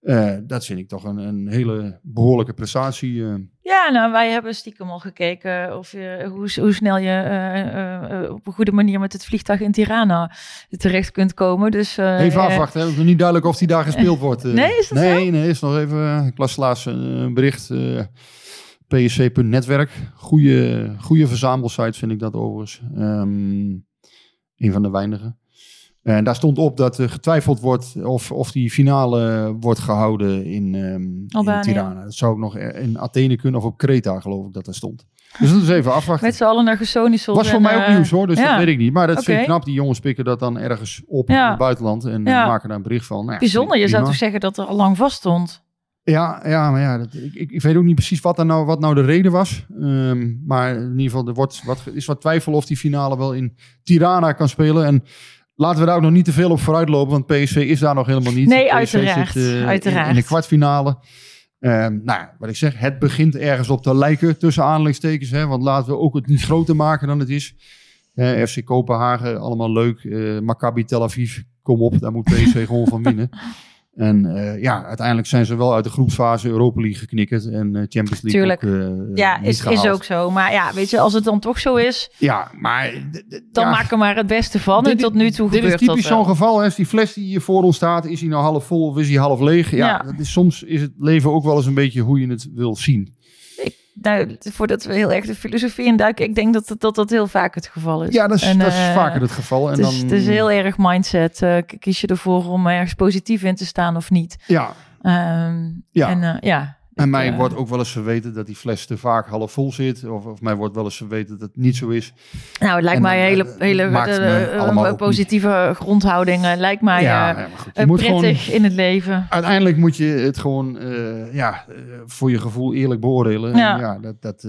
eh, dat vind ik toch een, een hele behoorlijke prestatie. eh. Ja, nou, wij hebben stiekem al gekeken of je, hoe, hoe snel je eh, op een goede manier met het vliegtuig in Tirana terecht kunt komen. Dus, Even afwachten. Het is nog niet duidelijk of die daar gespeeld wordt. Nee, is dat nee, nee, is nog even. Ik las laatst een, bericht. PSC.netwerk. Goede, goede verzamelsite vind ik dat overigens. Ehm een van de weinigen. En daar stond op dat er getwijfeld wordt of, of die finale wordt gehouden in, ehm in. Tirana. Dat zou ook nog in Athene kunnen of op Kreta geloof ik dat er stond. Dus dat is even afwachten. met z'n allen naar Gesonisel. Was voor mij ook nieuws hoor, dus ja. dat weet ik niet. Maar dat vind ik knap. Die jongens pikken dat dan ergens op Ja. in het buitenland en eh, Ja. maken daar een bericht van. Nou, Bijzonder, je zou toch zeggen dat er al lang vast stond? Ja, ja, maar ja, dat, ik, ik, ik weet ook niet precies wat, er nou, wat nou de reden was. Ehm, maar in ieder geval, er wordt wat, is wat twijfel of die finale wel in Tirana kan spelen. En laten we daar ook nog niet te veel op vooruit lopen, want PSV is daar nog helemaal niet. Nee, PSV uiteraard, Zit, eh, in- uiteraard. In, de kwartfinale. Ehm, nou, wat ik zeg, het begint ergens op te lijken tussen aanhalingstekens. Hè, want laten we ook het niet groter maken dan het is. Eh, FC Kopenhagen, allemaal leuk. Eh Maccabi Tel Aviv, kom op, daar moet PSV gewoon van winnen. En eh, ja, uiteindelijk zijn ze wel uit de groepsfase Europa League geknikkerd. En eh, Champions League Tuurlijk. ook eh, Ja, is, is ook zo. Maar ja, weet je, als het dan toch zo is, Ja, maar... dan ja, maak er maar het beste van. dit- en tot nu toe Dit is gebeurt typisch dat wel. zo'n geval. Hè. Als die fles die hier voor ons staat, is die nou half vol of is die half leeg? Ja, Ja. Dat is, soms is het leven ook wel eens een beetje hoe je het wil zien. Nou, voordat we heel erg de filosofie induiken, ik denk dat dat, dat, dat heel vaak het geval is. Ja, dat is, En, dat is eh, vaker het geval. En Het is, dan, het is heel erg mindset. Eh, kies je ervoor om ergens positief in te staan of niet? Ja, Ehm, Ja. En, eh, ja. En mij eh, wordt ook wel eens verweten dat die fles te vaak half vol zit. Of, of mij wordt wel eens verweten dat het niet zo is. Nou, het lijkt en mij een dan, hele, eh, hele eh, positieve grondhouding. lijkt mij ja, goed. Gewoon, prettig in het leven. uiteindelijk moet je het gewoon ja, voor je gevoel eerlijk beoordelen. Ja. En ja, dat, dat,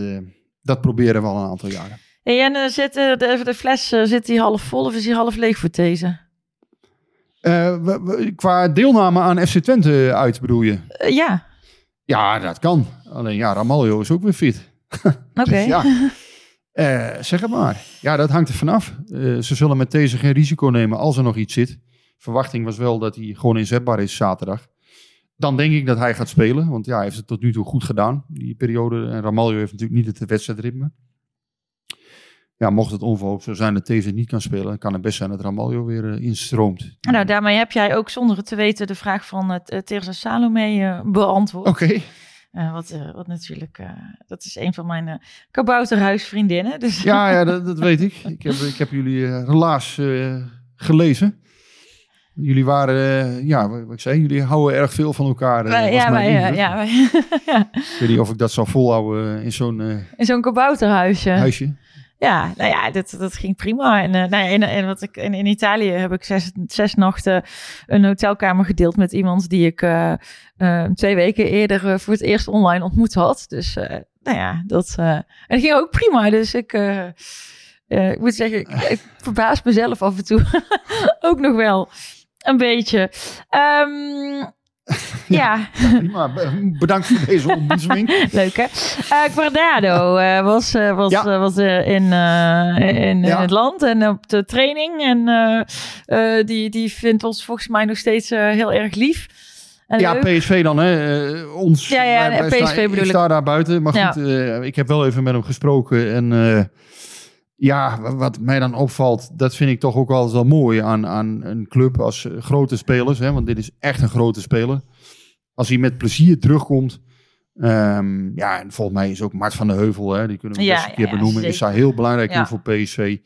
dat proberen we al een aantal jaren. Hey, en zit, de, de fles, zit die half vol of is die half leeg voor deze? We- we- qua deelname aan FC Twente uit bedoel je? Ja, Ja, dat kan. Alleen ja, Ramaljo is ook weer fit. oké. Dus ja, Eh, zeg het maar. Ja, dat hangt er vanaf. Eh ze zullen met deze geen risico nemen als er nog iets zit. Verwachting was wel dat hij gewoon inzetbaar is zaterdag. Dan denk ik dat hij gaat spelen. Want ja, hij heeft het tot nu toe goed gedaan. Die periode. En Ramaljo heeft natuurlijk niet het wedstrijdritme. Ja, mocht het onverhoopt zo zijn dat deze niet kan spelen, kan het best zijn dat Ramaljo weer eh, instroomt. Nou, daarmee heb jij ook zonder het te weten de vraag van het uh, Teresa Salome eh, beantwoord. Oké. Eh, wat, eh, wat natuurlijk, eh, dat is een van mijn eh kabouterhuisvriendinnen. Dus Ja, ja dat, dat weet ik. Ik heb, ik heb jullie eh, relaas eh, gelezen. Jullie waren, eh, ja, wat ik zei, jullie houden erg veel van elkaar. eh, wij, ja, wij, eh, indruk. ja, wij, ja, Ik weet niet of ik dat zou volhouden eh, in zo'n eh, in zo'n kabouterhuisje. huisje. Ja, nou ja, dat, dat ging prima. En, eh, nou ja, in, in, wat ik, in, in Italië heb ik zes, zes nachten een hotelkamer gedeeld met iemand die ik eh, eh, twee weken eerder voor het eerst online ontmoet had. Dus nou ja, dat, en dat ging ook prima. Dus ik, ik moet zeggen, ik, ik verbaas mezelf af en toe ook nog wel een beetje. Ehm, ja. Prima, bedankt voor deze ontboezeming. Leuk hè? Eh Guardado eh, was, eh, was, Ja. was in, in, Ja. het land en op de training. En die, die vindt ons volgens mij nog steeds heel erg lief. En Ja, leuk. PSV dan, hè. ons. Ja, ja, wij- wij PSV staan- bedoel ik. ik. sta daar buiten. Maar goed, ik heb wel even met hem gesproken. En ja, wa- wat mij dan opvalt, dat vind ik toch ook altijd wel mooi aan, aan een club als eh, grote spelers. Hè, want dit is echt een grote speler. Als hij met plezier terugkomt. ehm, ja, en volgens mij is ook Mart van der Heuvel, hè, die kunnen we Ja, best een keer ja, benoemen, is zeker. daar heel belangrijk in voor PSV.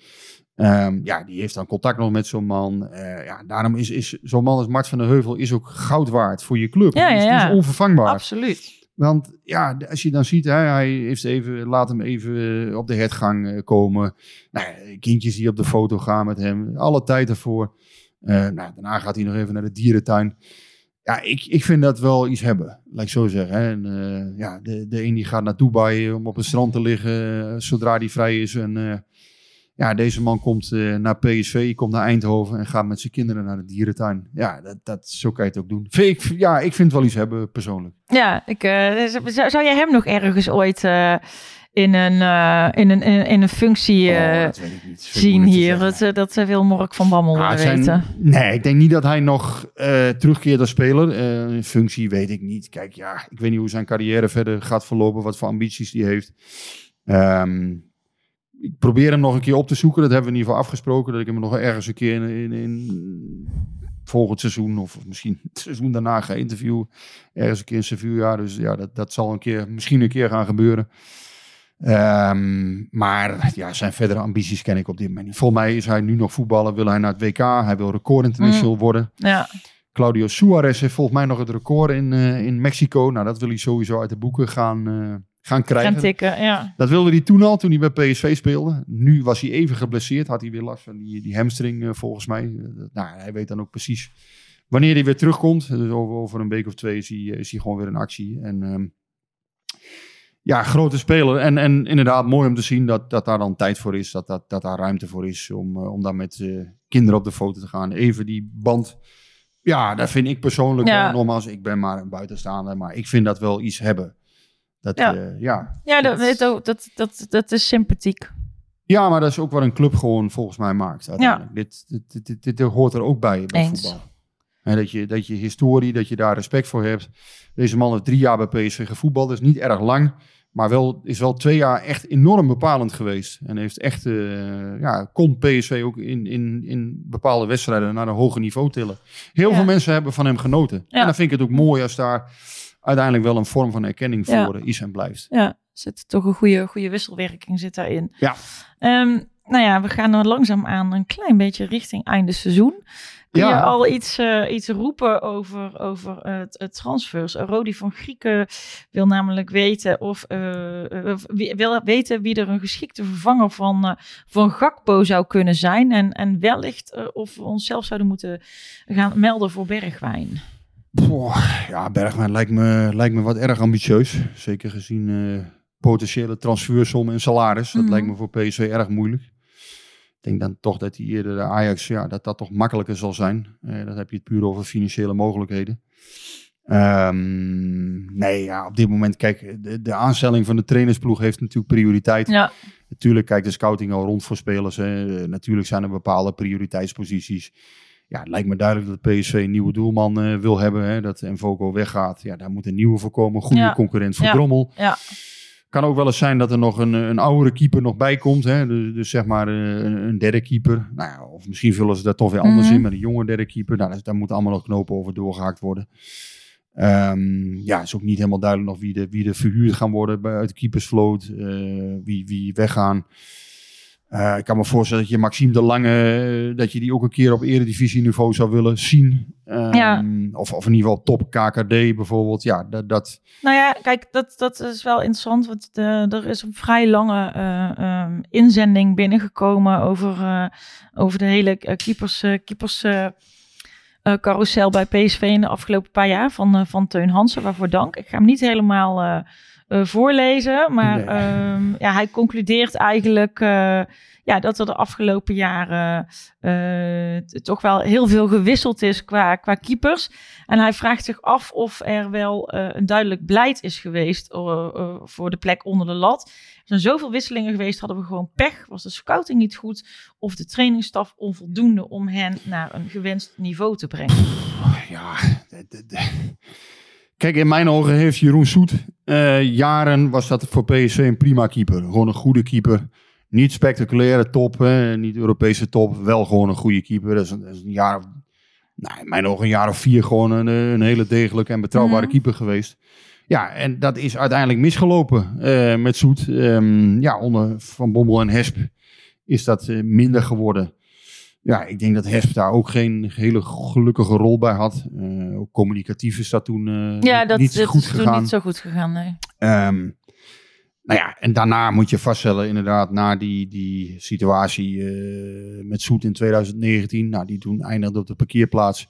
Ehm, ja, die heeft dan contact nog met zo'n man. Eh, ja, daarom is, is zo'n man als Mart van der Heuvel is ook goud waard voor je club. Ja, Die is, ja, die is ja. onvervangbaar. Absoluut. Want ja, als je dan ziet, hè, hij heeft even, laat hem even op de hertgang eh, komen. Nou, ja, kindjes die op de foto gaan met hem. Alle tijd ervoor. Eh, nou, daarna gaat hij nog even naar de dierentuin. ja, ik, ik vind dat wel iets hebben, laat ik zo zeggen. Hè. En, eh, ja, de, de een die gaat naar Dubai om op een strand te liggen eh, zodra die vrij is. En eh, ja, deze man komt eh, naar PSV, komt naar Eindhoven en gaat met zijn kinderen naar de dierentuin. Ja, dat, dat, zo kan je het ook doen. Vind ik, ja, ik vind het wel iets hebben, persoonlijk. Ja, ik, eh, zou, zou jij hem nog ergens ooit eh, in, een, in, een, in, in een functie Oh, zien hier? Dat, dat wil Mork van Bammel zijn- weten. Nee, ik denk niet dat hij nog terugkeert als speler. Functie weet ik niet. Kijk, ja, ik weet niet hoe zijn carrière verder gaat verlopen, wat voor ambities die heeft. Ehm, ik probeer hem nog een keer op te zoeken. Dat hebben we in ieder geval afgesproken. Dat ik hem nog ergens een keer in, in, in volgend seizoen of misschien het seizoen daarna ga interviewen. Ergens een keer in Sevilla. Dus ja, dat, dat zal een keer, misschien een keer gaan gebeuren. Ehm, maar ja, zijn verdere ambities ken ik op dit moment niet. Volgens mij is hij nu nog voetballen, wil hij naar het WK. Hij wil record international worden. Ja, Claudio Suarez heeft volgens mij nog het record in, eh, in Mexico. Nou, dat wil hij sowieso uit de boeken gaan, eh, gaan krijgen. tikken, ja. Dat wilde hij toen al, toen hij bij PSV speelde. Nu was hij even geblesseerd. Had hij weer last van die, die hamstring, eh, volgens mij. Eh, nou, hij weet dan ook precies wanneer hij weer terugkomt. Dus over, over een week of twee is hij, eh, is hij gewoon weer in actie. En ehm, ja, grote speler. En, en inderdaad mooi om te zien dat, dat daar dan tijd voor is. Dat, dat, dat daar ruimte voor is om, om daar met kinderen op de foto te gaan. Even die band. Ja, dat vind ik persoonlijk. Ja. Nogmaals, ik ben maar een buitenstaander. Maar ik vind dat wel iets hebben. Dat, Ja. ja. ja, Ja, dat, dat, dat, dat, dat is sympathiek. ja, maar dat is ook wat een club gewoon volgens mij maakt. uiteindelijk. Dit, dit, dit, dit, dit hoort er ook bij, bij Eens. voetbal. En dat, je, dat je historie, dat je daar respect voor hebt. Deze man heeft drie jaar bij PSV gevoetbald. Dat is niet erg lang. Maar wel, is wel twee jaar echt enorm bepalend geweest. En heeft echt, eh, ja, kon PSV ook in, in, in bepaalde wedstrijden naar een hoger niveau tillen. Heel Ja. veel mensen hebben van hem genoten. Ja. En dan vind ik het ook mooi als daar uiteindelijk wel een vorm van erkenning Ja. voor eh, is en blijft. Ja, zit toch een goede, goede wisselwerking zit daarin. Ja. Ehm, nou ja, we gaan er langzaam aan een klein beetje richting einde seizoen. Kun Ja. je al iets, eh, iets roepen over, over het, het transfers? Rodi van Grieken wil namelijk weten of eh, eh, wie- wil weten wie er een geschikte vervanger van, eh, van Gakpo zou kunnen zijn. En, en wellicht eh, of we onszelf zouden moeten gaan melden voor Bergwijn. Poh, ja, Bergwijn lijkt me, lijkt me wat erg ambitieus. Zeker gezien eh, potentiële transfersom en salaris. Dat Mhm. lijkt me voor PSV erg moeilijk. Ik denk dan toch dat die eerder de Ajax, ja, dat dat toch makkelijker zal zijn. Eh, dan heb je het puur over financiële mogelijkheden. Ehm, nee, ja, op dit moment, kijk, de, de aanstelling van de trainersploeg heeft natuurlijk prioriteit. Ja, Natuurlijk kijkt de scouting al rond voor spelers. Hè. Eh, Natuurlijk zijn er bepaalde prioriteitsposities. Ja, het lijkt me duidelijk dat PSV een nieuwe doelman eh, wil hebben. Hè. Dat Mvoko weggaat. Ja, daar moet een nieuwe voor komen. Goede Ja. concurrent voor Ja. Drommel. ja. Kan ook wel eens zijn dat er nog een, een oudere keeper nog bij komt. Hè. Dus, dus zeg maar eh, een, een derde keeper. Nou ja, of misschien vullen ze dat toch weer anders Mhm. in met een jonge derde keeper. Nou, daar- daar moeten allemaal nog knopen over doorgehaakt worden. Ehm, ja, is ook niet helemaal duidelijk nog wie de, wie de verhuurd gaan worden bij, uit de keepersvloot. eh, wie, wie weggaan. Eh, ik kan me voorstellen dat je Maxime de Lange, eh, dat je die ook een keer op eredivisieniveau zou willen zien. Ehm, Ja. of, of in ieder geval top KKD bijvoorbeeld. Ja, dat, dat, Nou ja, kijk, dat, dat is wel interessant. Want de, er is een vrij lange eh, ehm, inzending binnengekomen over, over de hele keepers, keepers carousel bij PSV in de afgelopen paar jaar van, van Teun Hansen. Waarvoor dank. Ik ga hem niet helemaal eh, voorlezen. Maar Nee. ehm, ja, hij concludeert eigenlijk eh, ja, dat er de afgelopen jaren eh, toch wel heel veel gewisseld is qua, qua keepers. En hij vraagt zich af of er wel een duidelijk beleid is geweest voor de plek onder de lat. Er zijn zoveel wisselingen geweest, hadden we gewoon pech. Was de scouting niet goed of de trainingsstaf onvoldoende om hen naar een gewenst niveau te brengen? ja, de- de- de- Kijk, in mijn ogen heeft Jeroen Soet eh, jaren was dat voor PSV een prima keeper. Gewoon een goede keeper. Niet spectaculaire top, hè, niet Europese top. Wel gewoon een goede keeper. Dat is een, dat is een jaar nou, in mijn ogen een jaar of vier gewoon een, eh, een hele degelijke en betrouwbare Mhm. keeper geweest. Ja, en dat is uiteindelijk misgelopen eh, met Soet. Ehm, ja, onder Van Bommel en Hesp is dat minder geworden. Ja, ik denk dat Hesp daar ook geen hele gelukkige rol bij had. Ook communicatief is dat toen eh, Ja, niet- dat, niet dat goed is toen niet zo goed gegaan, nee. Ehm, nou ja, en daarna moet je vaststellen, inderdaad, na die, die situatie eh, met Soet in 2019, nou, die toen eindigde op de parkeerplaats.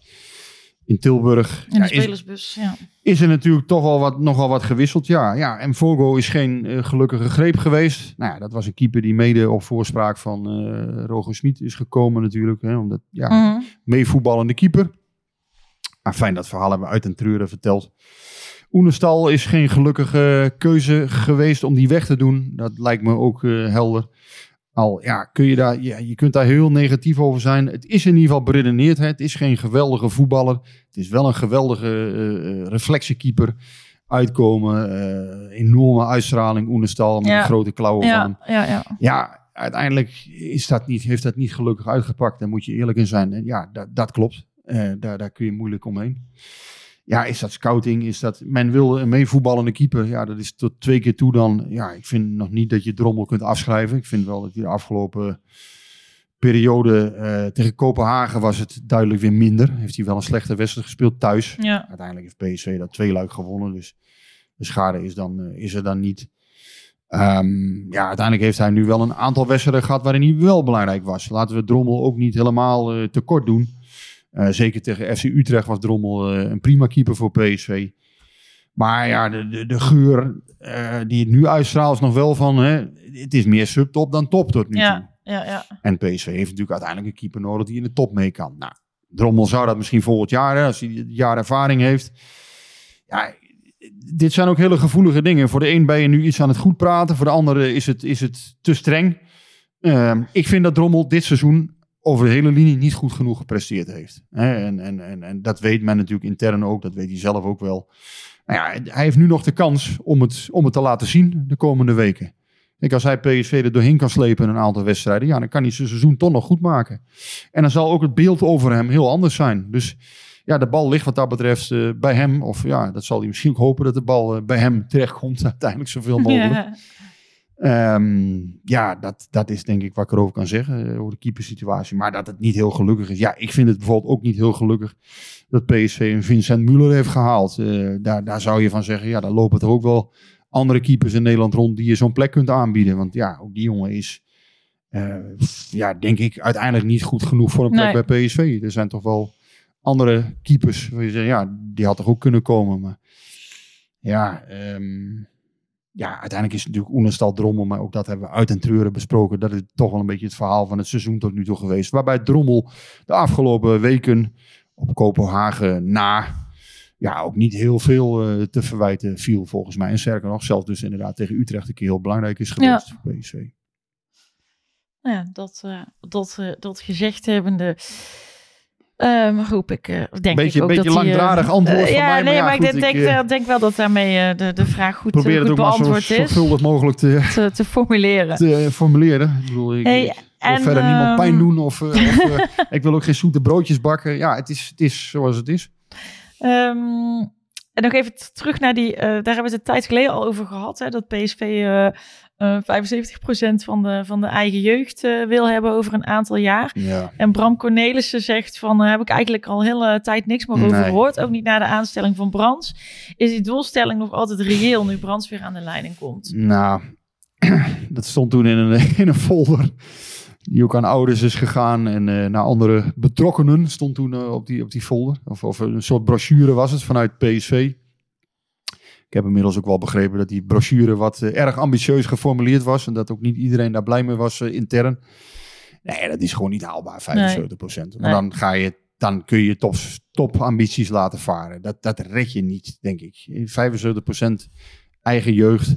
In Tilburg. In de Ja, is, spelersbus, ja. is er natuurlijk toch wel wat, nogal wat gewisseld. Ja, ja en Fogo is geen eh, gelukkige greep geweest. Nou ja, dat was een keeper die mede op voorspraak van eh Roger Smit is gekomen natuurlijk. Hè, omdat, ja, Mhm. meevoetballende keeper. Maar fijn, dat verhaal hebben we uit en treuren verteld. Oenestal is geen gelukkige keuze geweest om die weg te doen. Dat lijkt me ook eh, helder. Al ja, kun je daar, ja, je kunt daar heel negatief over zijn. Het is in ieder geval beredeneerd. Hè. Het is geen geweldige voetballer. Het is wel een geweldige reflectiekeeper. Uitkomen, eh, enorme uitstraling, Oenestal met Ja. een grote klauwen van hem. Ja, ja, ja. Ja, uiteindelijk is dat niet, heeft dat niet gelukkig uitgepakt. Daar moet je eerlijk in zijn. En ja, dat, dat klopt. Daar, daar kun je moeilijk omheen. Ja, is dat scouting? Is dat, men wil een meevoetballende keeper. Ja, dat is tot twee keer toe dan. Ja, ik vind nog niet dat je Drommel kunt afschrijven. Ik vind wel dat hij de afgelopen periode eh, tegen Kopenhagen was het duidelijk weer minder. Heeft hij wel een slechte wedstrijd gespeeld thuis. ja. Uiteindelijk heeft PSV dat twee luik gewonnen. Dus de schade is, dan, eh, is er dan niet. Ehm, ja, uiteindelijk heeft hij nu wel een aantal wedstrijden gehad waarin hij wel belangrijk was. Laten we Drommel ook niet helemaal eh, tekort doen. Eh, zeker tegen FC Utrecht was Drommel eh, een prima keeper voor PSV. Maar ja, de, de, de geur eh, die het nu uitstraalt is nog wel van... Hè, het is meer subtop dan top tot nu toe. Ja, ja. En PSV heeft natuurlijk uiteindelijk een keeper nodig die in de top mee kan. Nou, Drommel zou dat misschien volgend jaar, hè, als hij een jaar ervaring heeft. Ja, dit zijn ook hele gevoelige dingen. Voor de een ben je nu iets aan het goed praten, voor de andere is het, is het te streng. Ehm, ik vind dat Drommel dit seizoen over de hele linie niet goed genoeg gepresteerd heeft. En, en, en, en dat weet men natuurlijk intern ook, dat weet hij zelf ook wel. Nou ja, hij heeft nu nog de kans om het, om het te laten zien de komende weken. Kijk, als hij PSV er doorheen kan slepen in een aantal wedstrijden, ja, dan kan hij zijn seizoen toch nog goed maken. En dan zal ook het beeld over hem heel anders zijn. Dus ja, de bal ligt wat dat betreft eh, bij hem. Of ja, dat zal hij misschien ook hopen dat de bal eh, bij hem terechtkomt uiteindelijk zoveel mogelijk. Ehm, ja, dat, dat is denk ik wat ik erover kan zeggen, eh, over de keepersituatie. Maar dat het niet heel gelukkig is. Ja, ik vind het bijvoorbeeld ook niet heel gelukkig dat PSV een Vincent Müller heeft gehaald. Eh, daar, daar zou je van zeggen, ja, daar lopen toch ook wel andere keepers in Nederland rond die je zo'n plek kunt aanbieden. Want ja, ook die jongen is, eh, ja, denk ik, uiteindelijk niet goed genoeg voor een plek Nee. bij PSV. Er zijn toch wel andere keepers waar je zegt, ja, die had toch ook kunnen komen. Maar ja, ehm, ja, uiteindelijk is het natuurlijk Oenestal Drommel, maar ook dat hebben we uit en treuren besproken. Dat is toch wel een beetje het verhaal van het seizoen tot nu toe geweest. Waarbij Drommel de afgelopen weken op Kopenhagen na ja, ook niet heel veel eh, te verwijten viel volgens mij. En sterker nog, zelfs dus inderdaad tegen Utrecht een keer heel belangrijk is geweest voor PSV. Nou ja, dat, eh, dat, eh, dat gezegd hebbende. Ehm hoop ik, eh, denk Beetje- ik ook beetje dat die, eh, langdradig antwoord eh, van ja, mij, maar nee, ja, maar goed, ik denk, eh, eh, denk wel dat daarmee eh, de, de vraag goed, Probeer eh, het goed ook maar zo beantwoord is. zorgvuldig mogelijk te, Te, te formuleren. te formuleren. Ik bedoel, ik, Hey, en, verder niemand ehm, pijn doen of, eh, of eh, ik wil ook geen zoete broodjes bakken. Ja, het is, het is zoals het is. Ehm, en nog even terug naar die, eh, daar hebben we het een tijd geleden al over gehad, hè, dat PSV eh eh 75% van de, van de eigen jeugd eh, wil hebben over een aantal jaar. Ja. En Bram Cornelissen zegt van, daar heb ik eigenlijk al hele tijd niks meer over Nee. gehoord, ook niet na de aanstelling van Brands. Is die doelstelling nog altijd reëel nu Brands weer aan de leiding komt? Nou, dat stond toen in een, in een folder. Die ook aan ouders is gegaan en eh, naar andere betrokkenen stond toen eh, op, die, op die folder. Of, of een soort brochure was het vanuit PSV. Ik heb inmiddels ook wel begrepen dat die brochure wat eh, erg ambitieus geformuleerd was. En dat ook niet iedereen daar blij mee was eh, intern. Nee, dat is gewoon niet haalbaar, 75 procent. Maar Nee. dan, ga je, dan kun je top, top ambities laten varen. Dat, dat red je niet, denk ik. 75 procent eigen jeugd.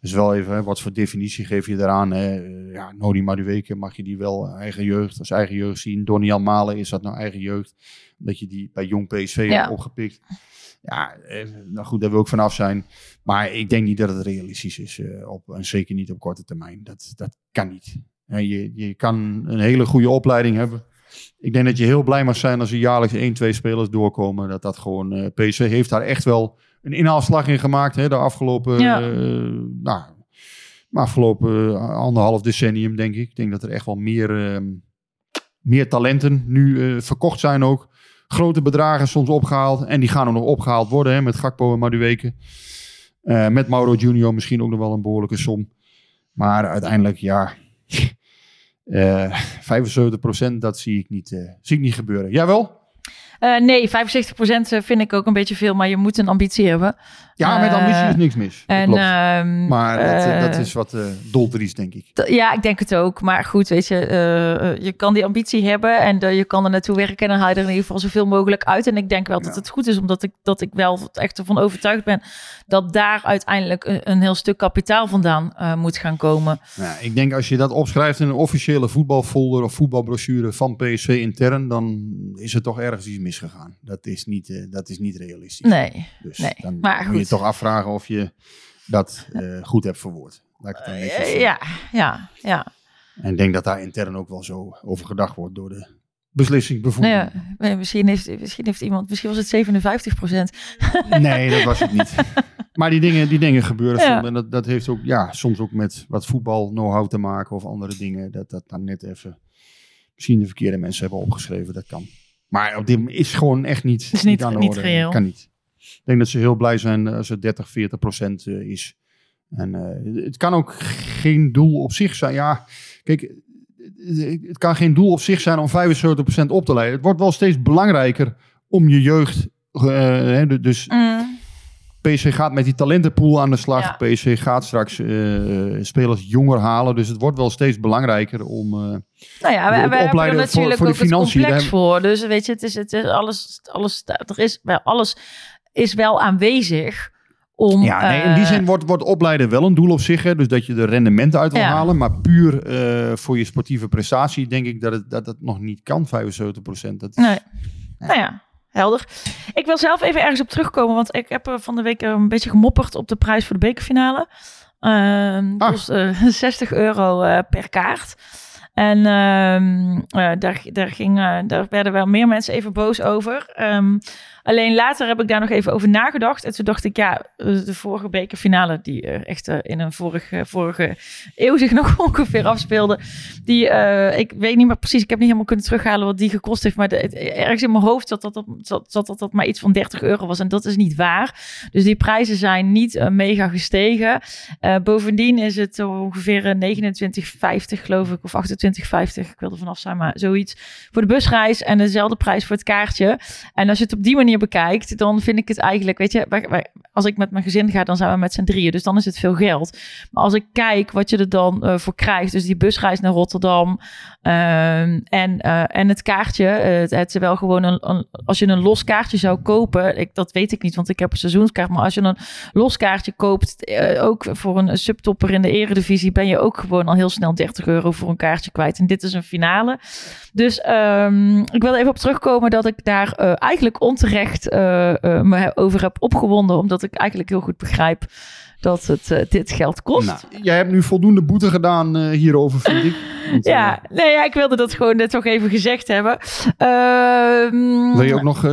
Dus wel even, hè, wat voor definitie geef je eraan? Hè? Eh, Ja, Nodi Madueke, mag je die wel eigen jeugd als eigen jeugd zien? Donian Malen, is dat nou eigen jeugd? Dat je die bij jong PSV Ja. hebt opgepikt. Ja, eh, nou goed, daar wil ik vanaf zijn. Maar ik denk niet dat het realistisch is. eh, op, en zeker niet op korte termijn. Dat, dat kan niet. Je, je kan een hele goede opleiding hebben. Ik denk dat je heel blij mag zijn als er jaarlijks één, twee spelers doorkomen. Dat dat gewoon... eh PSV heeft daar echt wel een inhaalslag in gemaakt. Hè, de afgelopen... Ja. nou, afgelopen anderhalf decennium, denk ik. Ik denk dat er echt wel meer, ehm, meer talenten nu verkocht zijn ook. Grote bedragen soms opgehaald. En die gaan ook nog opgehaald worden hè, met Gakpo en Madueke. Eh met Mauro Junior misschien ook nog wel een behoorlijke som. Maar uiteindelijk, ja... eh 75% dat zie ik niet, eh, zie ik niet gebeuren. Jawel? Eh, nee, 75% vind ik ook een beetje veel, maar je moet een ambitie hebben. Ja, met ambitie is niks mis. En, ehm, maar dat, eh, dat eh, is wat uh, doldries, denk ik. Ja, ik denk het ook. Maar goed, weet je, je kan die ambitie hebben en je kan er naartoe werken en dan haal je er in ieder geval zoveel mogelijk uit. En ik denk wel dat het goed is, omdat ik, dat ik wel echt ervan overtuigd ben dat daar uiteindelijk een, een heel stuk kapitaal vandaan moet gaan komen. Nou, ik denk als je dat opschrijft in een officiële voetbalfolder of voetbalbrochure van PSV intern, dan is er toch ergens iets misgegaan. Dat is niet, dat is niet realistisch. Nee, Dus nee. dan Maar goed. Toch afvragen of je dat eh, goed hebt verwoord. Laat ik het dan Eh, ja, ja, ja. En ik denk dat daar intern ook wel zo over gedacht wordt door de Nou beslissingsbevoegden. ja, eh, misschien, heeft, misschien heeft iemand, misschien was het 57% Nee, dat was het niet. Maar die dingen, die dingen gebeuren Ja. soms. En dat, dat heeft ook ja, soms ook met wat voetbal know-how te maken of andere dingen. Dat dat dan net even misschien de verkeerde mensen hebben opgeschreven. Dat kan. Maar op dit moment is gewoon echt niet, Is niet- aan de niet orde. reëel. Kan niet. Ik denk dat ze heel blij zijn als het 30, 40 procent eh, is. En eh, het kan ook geen doel op zich zijn. Ja, kijk, eh, het kan geen doel op zich zijn om 75% op te leiden. Het wordt wel steeds belangrijker om je jeugd. eh, hè, dus Mm, PSV gaat met die talentenpool aan de slag. Ja. PSV gaat straks eh, spelers jonger halen. Dus het wordt wel steeds belangrijker om. eh, Nou ja, Ook we hebben er voor- natuurlijk voor de ook het financiën, complex voor. Dus weet je, het is, het is alles, alles, er is wel, alles is wel aanwezig om... ja, nee, in die eh, zin wordt, wordt opleiden wel een doel op zich. Hè, dus dat je er rendementen uit wil Ja. halen. Maar puur eh, voor je sportieve prestatie denk ik dat het, dat het nog niet kan, 75%. Dat is, Nee. Nou ja, helder. Ik wil zelf even ergens op terugkomen, want ik heb eh, van de week een beetje gemopperd op de prijs voor de bekerfinale. Ah. kost eh, 60 euro per kaart. En ehm, eh, daar, daar, ging, daar werden wel meer mensen even boos over. Ehm, alleen later heb ik daar nog even over nagedacht. En toen dacht ik, ja, de vorige bekerfinale, die eh, echt eh, in een vorige, vorige eeuw zich nog ongeveer afspeelde. Die, ik weet niet meer precies, ik heb niet helemaal kunnen terughalen wat die gekost heeft. Maar ergens in mijn hoofd zat dat dat, zat, zat dat dat maar iets van 30 euro was. En dat is niet waar. Dus die prijzen zijn niet mega gestegen. Bovendien is het ongeveer eh, 29,50 geloof ik, of 28,50. Ik wil er vanaf zijn, maar zoiets. Voor de busreis en dezelfde prijs voor het kaartje. En als je het op die manier bekijkt, dan vind ik het eigenlijk, weet je, als ik met mijn gezin ga, dan zijn we met z'n drieën. Dus dan is het veel geld. Maar als ik kijk wat je er dan eh, voor krijgt, dus die busreis naar Rotterdam ehm, en, eh, en het kaartje, eh, het, het is wel gewoon een, een- als je een los kaartje zou kopen, ik, dat weet ik niet, want ik heb een seizoenskaart, maar als je een los kaartje koopt, eh, ook voor een subtopper in de eredivisie, ben je ook gewoon al heel snel 30 euro voor een kaartje kwijt. En dit is een finale. Dus ehm, ik wil even op terugkomen dat ik daar eigenlijk onterecht me over heb opgewonden, omdat ik eigenlijk heel goed begrijp dat het dit geld kost. Nou, jij hebt nu voldoende boete gedaan hierover, vind ik. Want, eh, Ja, nee, ja, ik wilde dat gewoon net toch even gezegd hebben. Ehm, wil je ook nog eh,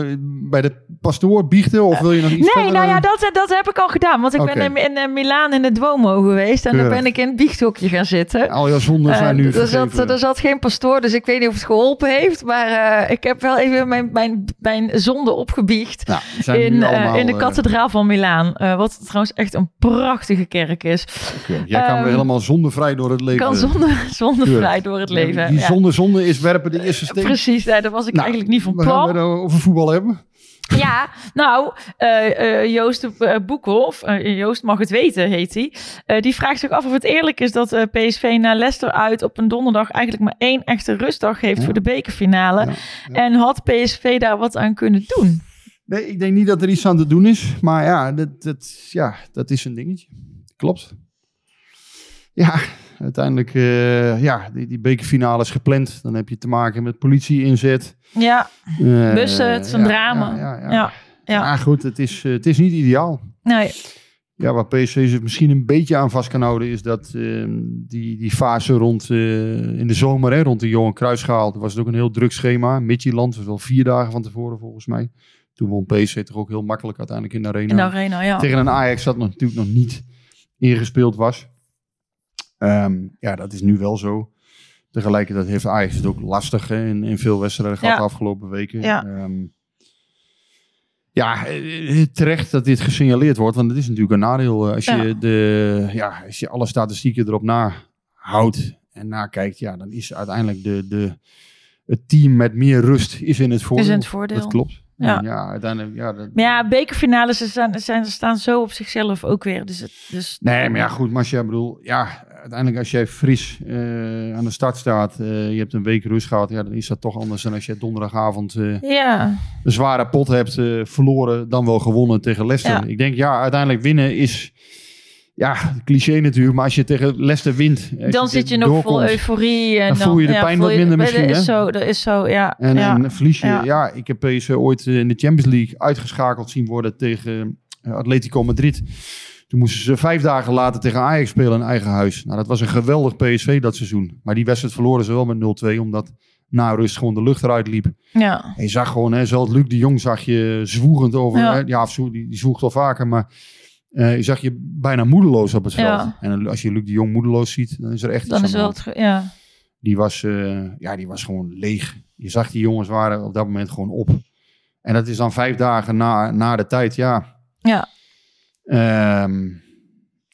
bij de pastoor biechten? Of wil je nog iets Nee, verder, nou ja, eh? dat, dat heb ik al gedaan. Want ik ben in, in Milaan in het Duomo geweest. En daar ben ik in het biechthokje gaan zitten. Al je zonden zijn nu er, zat, er zat geen pastoor, dus ik weet niet of het geholpen heeft. Maar ik heb wel even mijn, mijn, mijn zonde opgebiecht. Nou, In, allemaal, in de kathedraal van Milaan. wat trouwens echt een prachtige kerk is. Jij kan Ehm, weer helemaal zondevrij door het leven. kan zonder, zonder Door het leven. Die zonde zonde is werpen de eerste steen. Precies, nee, daar was ik Nou, eigenlijk niet van We gaan plan. het over voetbal hebben. Ja, nou, eh, eh, Joost uh, Boekhoff, eh, Joost mag het weten, heet hij. Eh, die vraagt zich af of het eerlijk is dat eh, PSV naar Leicester uit op een donderdag eigenlijk maar één echte rustdag heeft Ja. voor de bekerfinale. Ja, ja. En had PSV daar wat aan kunnen doen? Nee, ik denk niet dat er iets aan te doen is. Maar ja, dat, dat, ja, dat is een dingetje. Klopt. Ja, uiteindelijk, eh ja, die, die bekerfinale is gepland. Dan heb je te maken met politie-inzet. Ja, Eh, bussen, het is een ja, drama. Ja, ja, ja. Ja, goed, het is, eh, het is niet ideaal. nee. Ja, waar PSV zich misschien een beetje aan vast kan houden, is dat ehm, die, die fase rond in de zomer, hè, rond de Johan Cruijffschaal, was het ook een heel druk schema. Midtjylland was wel vier dagen van tevoren volgens mij. Toen won PSV toch ook heel makkelijk uiteindelijk in de arena. In de arena, ja. Tegen een Ajax dat nog, natuurlijk nog niet ingespeeld was. Ehm, ja, dat is nu wel zo. Tegelijkertijd heeft Ajax het ook lastig hè, in, in veel wedstrijden gehad Ja. de afgelopen weken. Ja. Ehm, ja, eh, terecht dat dit gesignaleerd wordt, want het is natuurlijk een nadeel eh, als, Ja. je de, ja, als je alle statistieken erop nahoudt en nakijkt. Ja, dan is uiteindelijk de, de, het team met meer rust is in het voordeel. Is in het voordeel. Dat klopt. Ja. Ja, uiteindelijk, ja, dat, Maar ja, bekerfinales ze zijn, zijn, ze staan zo op zichzelf ook weer. Dus, het, dus Nee, maar ja, goed, maar als jij bedoel, ja, uiteindelijk als jij fris eh, aan de start staat, eh, je hebt een week rust gehad, ja, dan is dat toch anders dan als je donderdagavond eh, ja, een zware pot hebt verloren, dan wel gewonnen tegen Leicester. Ja. Ik denk, ja, uiteindelijk winnen is, ja, cliché natuurlijk, maar als je tegen Leicester wint, als dan zit je nog vol euforie. En Dan dan, voel je de ja, pijn wat minder dat misschien, is hè? zo, dat is zo, ja. En, ja. en verlies je, ja. Ja. ik heb PSV ooit eh, in de Champions League uitgeschakeld zien worden tegen eh, Atletico Madrid. Toen moesten ze vijf dagen later tegen Ajax spelen in eigen huis. Nou, dat was een geweldig PSV dat seizoen. Maar die wedstrijd verloren ze wel met 0-2, omdat na rust gewoon de lucht eruit liep. ja. En je zag gewoon, hè, zelfs Luc de Jong zag je zwoegend over. Ja. Ja, die, die zwoegt wel vaker, maar eh, je zag je bijna moedeloos op het veld. Ja. En als je Luc de Jong moedeloos ziet, dan is er echt iets Dan aan is wel ja. Die was, eh, ja, die was gewoon leeg. Je zag die jongens waren op dat moment gewoon op. En dat is dan vijf dagen na, na de tijd, ja. Ja. Ehm,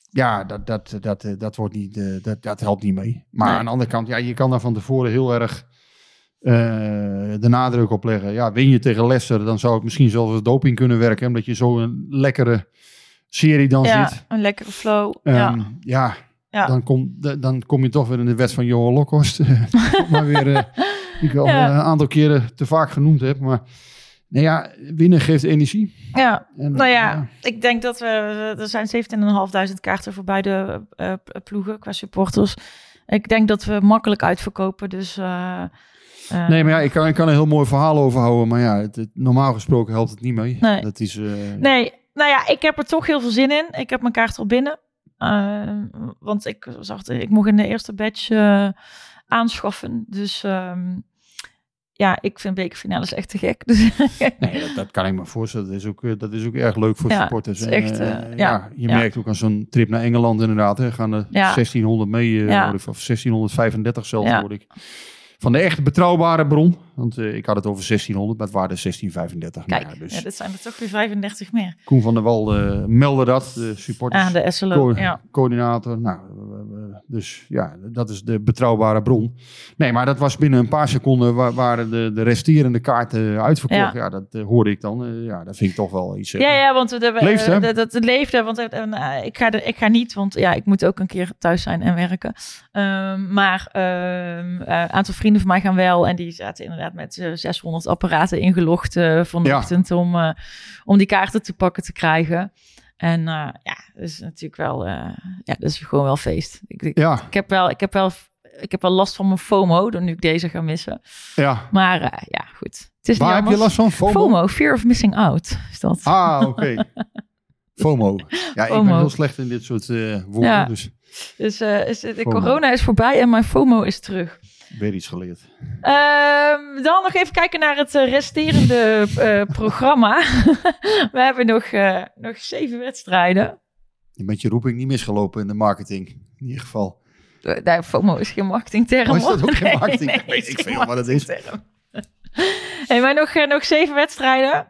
ja, dat, dat, dat, eh, dat, wordt niet, dat, dat helpt niet mee. Maar Nee. aan de andere kant, ja, je kan daar van tevoren heel erg de nadruk op leggen. Ja, win je tegen Leicester, dan zou het misschien zelfs als doping kunnen werken. Omdat je zo'n lekkere serie dan ja, ziet. een lekkere flow. Ehm, ja. ja, Ja. Dan, kom, dan kom je toch weer in de wet van Johan Lokhorst. maar weer, eh, die ik al Ja. eh, een aantal keren te vaak genoemd heb. Maar nou ja, winnen geeft energie. ja. En, Nou ja, ik denk dat we... Er zijn 17.500 kaarten voor beide p- ploegen qua supporters. Ik denk dat we makkelijk uitverkopen, dus... Nee, maar ja, ik kan, ik kan een heel mooi verhaal overhouden. Maar ja, het, het- normaal gesproken helpt het niet mee. Nee. Dat is, Nee, nou ja, ik heb er toch heel veel zin in. Ik heb mijn kaart al binnen. Eh, want ik zag, ik mocht in de eerste batch eh, aanschaffen. Dus ehm, ja, ik vind bekerfinales echt te gek. Dus Nee, dat, dat kan ik me voorstellen. Dat is ook, eh, dat is ook erg leuk voor Ja, supporters. En, echt, ja, ja, je ja. merkt ook aan zo'n trip naar Engeland inderdaad. Hè, gaan er Ja. 1600 mee, of 1635 zelfs hoor ik. Van de echt betrouwbare bron. Want eh, ik had het over 1600, maar het waren er 1635. Nou kijk, ja, dus ja, dit zijn er toch weer 35 meer. Koen van der Wal eh, meldde dat, de supporters. Aan de SLO, Co- ja. coördinator. Nou, eh, dus ja, dat is de betrouwbare bron. Nee, maar dat was binnen een paar seconden wa- waren de, de resterende kaarten uitverkocht. Ja, dat hoorde ik dan. Ja, dat vind ik toch wel iets. Ja, ja, want we, Leeft, hè? dat, dat het leefde. Want ik, ga er, ik ga niet, want ja, ik moet ook een keer thuis zijn en werken. Ehm, maar ehm, een aantal vrienden van mij gaan wel. En die zaten inderdaad met eh, 600 apparaten ingelogd eh vanochtend om, eh, om die kaarten te pakken te krijgen. En eh, ja, dat is natuurlijk wel, eh, ja, dat is gewoon wel feest. Ik, ik, ja, ik heb wel, ik heb wel, ik heb wel last van mijn FOMO, dan nu ik deze ga missen. ja. Maar eh, ja, goed. Het is Waar niet heb je last van? FOMO? FOMO, fear of missing out, is dat. Ah, oké. FOMO. Ja, ik ben heel slecht in dit soort eh, woorden, Ja. dus Dus eh, is, de FOMO. corona is voorbij en mijn FOMO is terug. Weer iets geleerd. Ehm, dan nog even kijken naar het eh, resterende eh, programma. We hebben nog, eh, nog zeven wedstrijden. Je bent je roeping niet misgelopen in de marketing, in ieder geval. Nee, FOMO is geen marketingterm. Oh, is dat ook geen Nee, marketing? nee, Weet is ik veel wat het is. Hey, maar nog, nog zeven wedstrijden.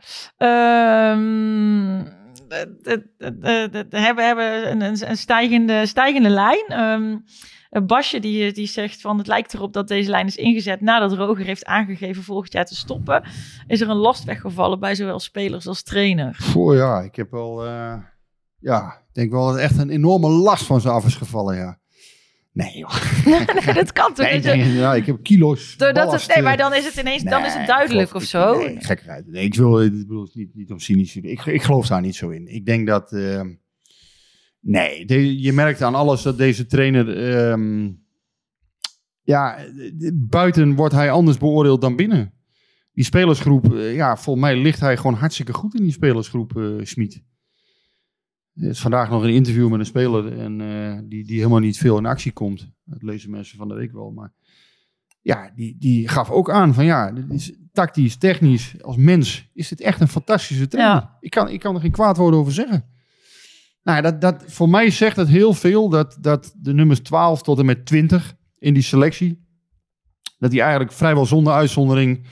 De, de, de, de- de- hebben, hebben een, een, een stijgende, stijgende lijn. Ehm Basje die, die zegt van het lijkt erop dat deze lijn is ingezet nadat Roger heeft aangegeven volgend jaar te stoppen. Is er een last weggevallen bij zowel spelers als trainer? Voor ja, ik heb wel, eh, ja, ik denk wel dat echt een enorme last van ze af is gevallen, ja. Nee, joh. nee, dat kan toch niet? nee, ja, ik heb kilo's. Doordat het, nee, eh, maar dan is het ineens dan is het duidelijk of zo. Nee, gekkerheid. Nee, ik wil, ik bedoel, niet, niet om cynisch. Ik, ik geloof daar niet zo in. Ik denk dat, eh, nee, de- je merkt aan alles dat deze trainer, ehm, ja, buiten wordt hij anders beoordeeld dan binnen. Die spelersgroep, eh, ja, volgens mij ligt hij gewoon hartstikke goed in die spelersgroep, eh Smit. Er is vandaag nog een interview met een speler en, eh, die, die helemaal niet veel in actie komt. Dat lezen mensen van de week wel, maar ja, die, die gaf ook aan van ja, dit is tactisch, technisch, als mens is dit echt een fantastische trainer. Ja. Ik, kan, ik kan er geen kwaad woorden over zeggen. Nou, dat, dat, voor mij zegt het heel veel dat, dat de nummers 12 tot en met 20 in die selectie, dat die eigenlijk vrijwel zonder uitzondering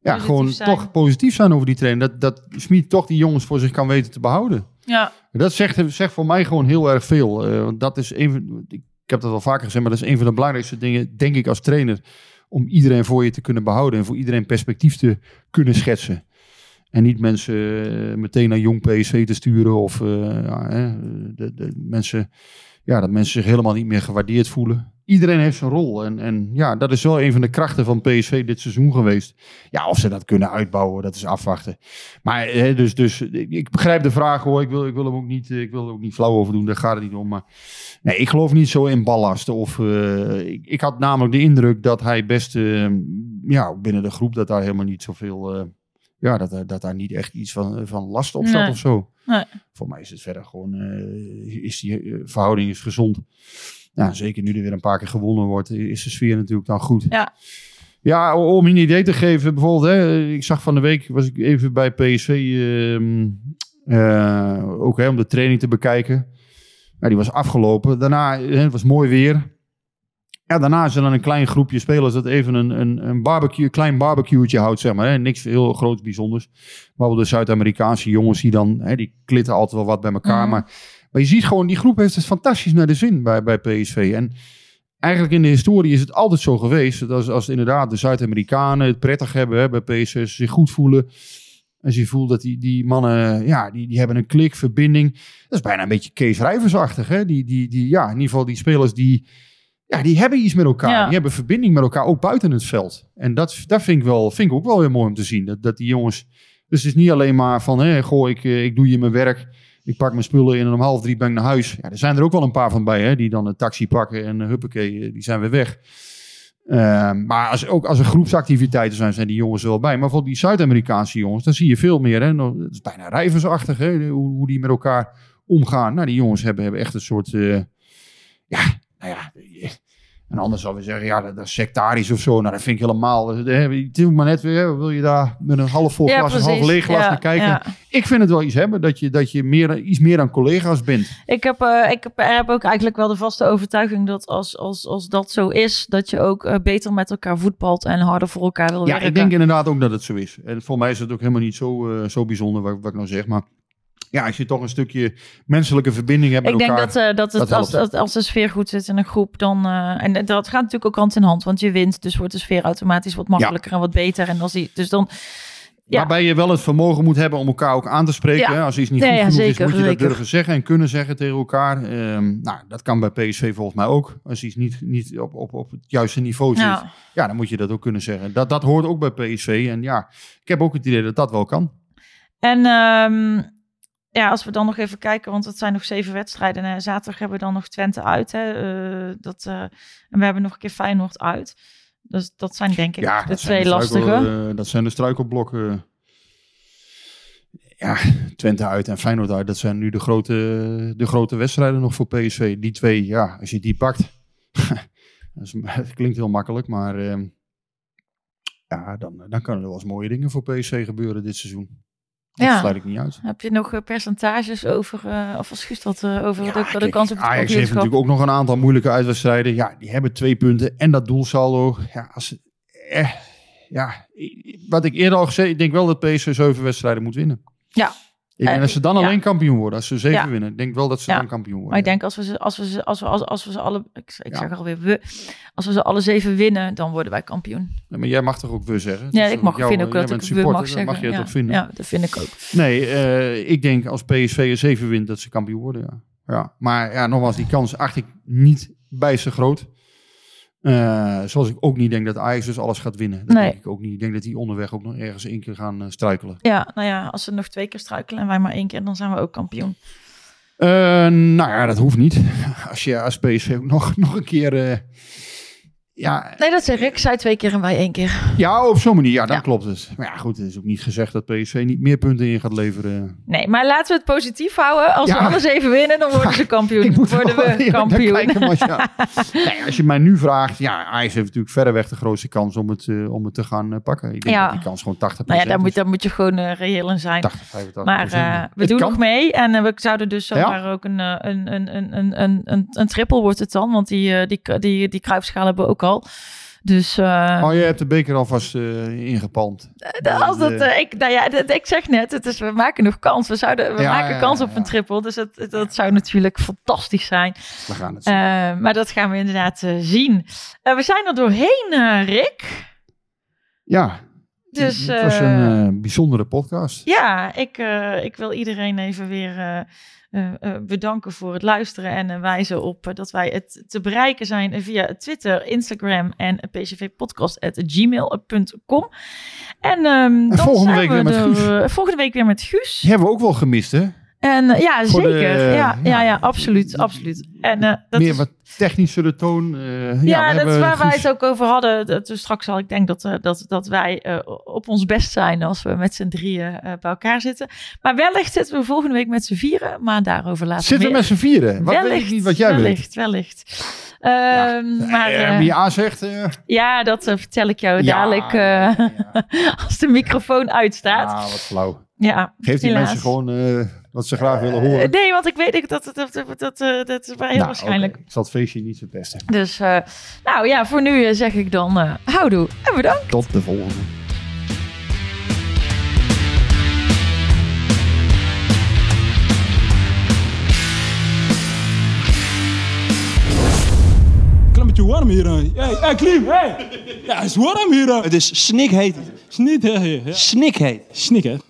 ja, Positief gewoon zijn. toch positief zijn over die trainer. Dat, dat Smit toch die jongens voor zich kan weten te behouden. Ja, Dat zegt, zegt voor mij gewoon heel erg veel. Eh, want dat is een van, ik heb dat al vaker gezegd, maar dat is een van de belangrijkste dingen, denk ik, als trainer. om iedereen voor je te kunnen behouden en voor iedereen perspectief te kunnen schetsen. En niet mensen eh, meteen naar jong PSV te sturen of eh, ja, de, de mensen, ja, dat mensen zich helemaal niet meer gewaardeerd voelen. Iedereen heeft zijn rol. En, en ja, dat is wel een van de krachten van PSV dit seizoen geweest. Ja, of ze dat kunnen uitbouwen, dat is afwachten. Maar hè, dus, dus ik begrijp de vraag hoor. Ik wil, ik wil hem ook niet, ik wil ook niet flauw over doen. Daar gaat het niet om. Maar nee, ik geloof niet zo in ballast. Of, eh, ik, had namelijk de indruk dat hij best ja, binnen de groep dat daar helemaal niet zoveel. Ja, dat, er, dat daar niet echt iets van, van last op staat Nee. of zo. Nee. Voor mij is het verder gewoon. is die verhouding is gezond. Ja, zeker nu er weer een paar keer gewonnen wordt, is de sfeer natuurlijk dan goed. Ja. Ja, om een idee te geven, bijvoorbeeld, hè, ik zag van de week, was ik even bij PSV, ehm, uh, ook hè, om de training te bekijken. Ja, die was afgelopen. Daarna, hè, het was mooi weer. Ja, daarna is er dan een klein groepje spelers dat even een, een, een barbecue, klein barbecue'tje houdt, zeg maar. Hè. Niks heel groots bijzonders. Maar wel de Zuid-Amerikaanse jongens die dan, hè, die klitten altijd wel wat bij elkaar. Mhm. Maar, maar je ziet gewoon, die groep heeft het fantastisch naar de zin bij, bij PSV. En eigenlijk in de historie is het altijd zo geweest. Dat als, als inderdaad de Zuid-Amerikanen het prettig hebben hè, bij PSV, ze zich goed voelen. Als je voelt dat die, die mannen, ja, die, die hebben een klik, verbinding. Dat is bijna een beetje Kees Rijversachtig. Hè? Die, die, die, ja, in ieder geval die spelers die, ja, die hebben iets met elkaar. Ja. Die hebben verbinding met elkaar, ook buiten het veld. En dat, dat vind, ik wel, vind ik ook wel heel mooi om te zien. Dat, dat die jongens, dus het is niet alleen maar van, hè, goh, ik, eh, ik doe je mijn werk. Ik pak mijn spullen in en om half drie ben ik naar huis. Ja, er zijn er ook wel een paar van bij, hè, die dan een taxi pakken en uh, huppakee, uh, die zijn weer weg. Uh, maar als, ook als er groepsactiviteiten zijn, zijn die jongens er wel bij. Maar bijvoorbeeld die Zuid-Amerikaanse jongens, dan zie je veel meer. Hè? Het is bijna rijversachtig, hè? Hoe, hoe die met elkaar omgaan. Nou, die jongens hebben, hebben echt een soort... Uh, ja, nou ja... En anders zouden we zeggen, ja, dat, dat is sectarisch of zo. Nou, dat vind ik helemaal... Het is maar net weer, wil je daar met een half vol glas, ja, een half leeg glas ja, naar kijken? Ja. Ik vind het wel iets hebben, dat je, dat je meer, iets meer dan collega's bent. Ik heb, uh, ik heb, heb ook eigenlijk wel de vaste overtuiging dat als, als, als dat zo is, dat je ook uh, beter met elkaar voetbalt en harder voor elkaar wil ja, werken. ik denk inderdaad ook dat het zo is. En voor mij is het ook helemaal niet zo, uh, zo bijzonder wat, wat ik nou zeg, maar ja, als je toch een stukje menselijke verbinding hebt met ik denk elkaar. dat, uh, dat, het, dat als, als, als de sfeer goed zit in een groep, dan... Uh, en dat gaat natuurlijk ook hand in hand, want je wint. Dus wordt de sfeer automatisch wat makkelijker ja. en wat beter. En als die, dus dan... Ja. Waarbij je wel het vermogen moet hebben om elkaar ook aan te spreken. Ja. Als iets niet ja, goed ja, genoeg zeker, is, moet je zeker. dat durven zeggen en kunnen zeggen tegen elkaar. Um, nou, dat kan bij PSV volgens mij ook. Als iets niet, niet op, op, op het juiste niveau zit, ja. ja, dan moet je dat ook kunnen zeggen. Dat, dat hoort ook bij PSV. En ja, ik heb ook het idee dat dat wel kan. En... Um ja, als we dan nog even kijken, want het zijn nog zeven wedstrijden. En zaterdag hebben we dan nog Twente uit. Hè? Uh, dat, uh, en we hebben nog een keer Feyenoord uit. Dus dat zijn denk ik ja, de twee lastige. Uh, dat zijn de struikelblokken. Ja, Twente uit en Feyenoord uit. Dat zijn nu de grote, de grote wedstrijden nog voor PSV. Die twee, ja, als je die pakt. dat, klinkt heel makkelijk, maar ehm, ja, dan, dan kunnen er wel eens mooie dingen voor PSV gebeuren dit seizoen. Dat ja. sluit ik niet uit. Heb je nog uh, percentages over, uh, of als Guus dat uh, over ja, de, de kans op het Ajax heeft natuurlijk ook nog een aantal moeilijke uitwedstrijden. Ja, die hebben twee punten en dat doelsaldo. Ja, als, eh, ja, wat ik eerder al gezegd, ik denk wel dat PSV zeven wedstrijden moet winnen. Ja. Ik, en als ze dan alleen kampioen worden, als ze zeven winnen, ik denk wel dat ze dan kampioen worden. Maar ik denk als we ze, als we ze, als we, als, als we ze alle, ik, ik zeg alweer we, als we ze alle zeven winnen, dan worden wij kampioen. Maar jij mag toch ook we zeggen? Ja, ik mag jou- vind ook dat ik we mag zeggen. mag je het ja. vinden. Dat vind ik ook. Nee, eh, ik denk als PSV er 7 wint dat ze kampioen worden. Ja. Ja. Maar ja, nogmaals, die kans acht ik niet bij ze groot. Eh, zoals ik ook niet denk dat Ajax dus alles gaat winnen. Dat Nee. denk ik ook niet. Ik denk dat die onderweg ook nog ergens één keer gaan eh, struikelen. Ja, nou ja, als ze nog twee keer struikelen en wij maar één keer, dan zijn we ook kampioen. Eh, nou ja, dat hoeft niet. Als je als PSV ook nog, nog een keer... eh, ja, Nee, dat zeg ik. Zij twee keer en wij één keer. ja, op zo'n manier. Ja, Ja. klopt het. Maar ja, goed, het is ook niet gezegd dat PSV niet meer punten in gaat leveren. Nee, maar laten we het positief houden. Als Ja. we alles even winnen, dan worden ze kampioen. Ik moet worden wel we kampioen. kijken, maar ja. Nee, als je mij nu vraagt, ja, Ajax heeft natuurlijk verreweg de grootste kans om het, eh, om het te gaan eh, pakken. Ik denk dat die kans gewoon 80% Nou ja, daar moet, daar moet je gewoon eh, reëel in zijn. 80, 85 Maar eh, we Het doen kan. nog mee. En eh, we zouden dus zomaar ook een, eh, een, een, een, een, een, een, een triple wordt het dan. Want die, eh, die, die, die kruipschaal hebben we ook al. Dus eh, Oh, je hebt de beker alvast eh ingepalmd. dat- als dat, eh, eh, ik, nou ja, dat- ik zeg net, het is, we maken nog kans. We, zouden, we Ja, maken ja, kans ja, op een triple. Dus het, het- dat zou natuurlijk fantastisch zijn. We gaan het zien. Eh, maar dat gaan we inderdaad eh, zien. Eh, we zijn er doorheen, eh, Rick. ja, Dus het was eh, een eh, bijzondere podcast. ja, ik, eh, ik wil iedereen even weer eh, eh, eh, bedanken voor het luisteren en eh, wijzen op eh, dat wij het te bereiken zijn via Twitter, Instagram en pcvpodcast.gmail.com. En, ehm dan volgende week we weer met Guus. eh, volgende week weer met Guus. Die hebben we ook wel gemist, hè? En eh, ja, Voor zeker. eh, ja, ja, ja. ja, absoluut, absoluut. En eh, dat Meer is, wat technischere toon. ja, we dat is waar wij het ook over hadden. Dat, dus straks al, ik denk dat, dat, dat wij op ons best zijn als we met z'n drieën bij elkaar zitten. Maar wellicht zitten we volgende week met z'n vieren, maar daarover later Zitten we met z'n vieren? Wat weet ik niet wat jij weet. wellicht, wellicht. Ehm, maar wie ja zegt... ja, dat vertel ik jou Ja, dadelijk ja, ja. als de microfoon uitstaat. Ah, wat flauw. Ja, Geef die helaas. mensen gewoon eh, wat ze graag willen horen. Eh, nee, want ik weet ik dat dat, dat, dat, dat, eh, dat is wel heel Nou, waarschijnlijk. Ik zal het feestje niet verpesten. Dus, eh, nou ja, voor nu zeg ik dan eh houdoe en bedankt. Tot de volgende. Warm hier. Hey, hey Klim, hey. Ja, het is warm hier. Het is snikheet. Snikheet. Snik, hè.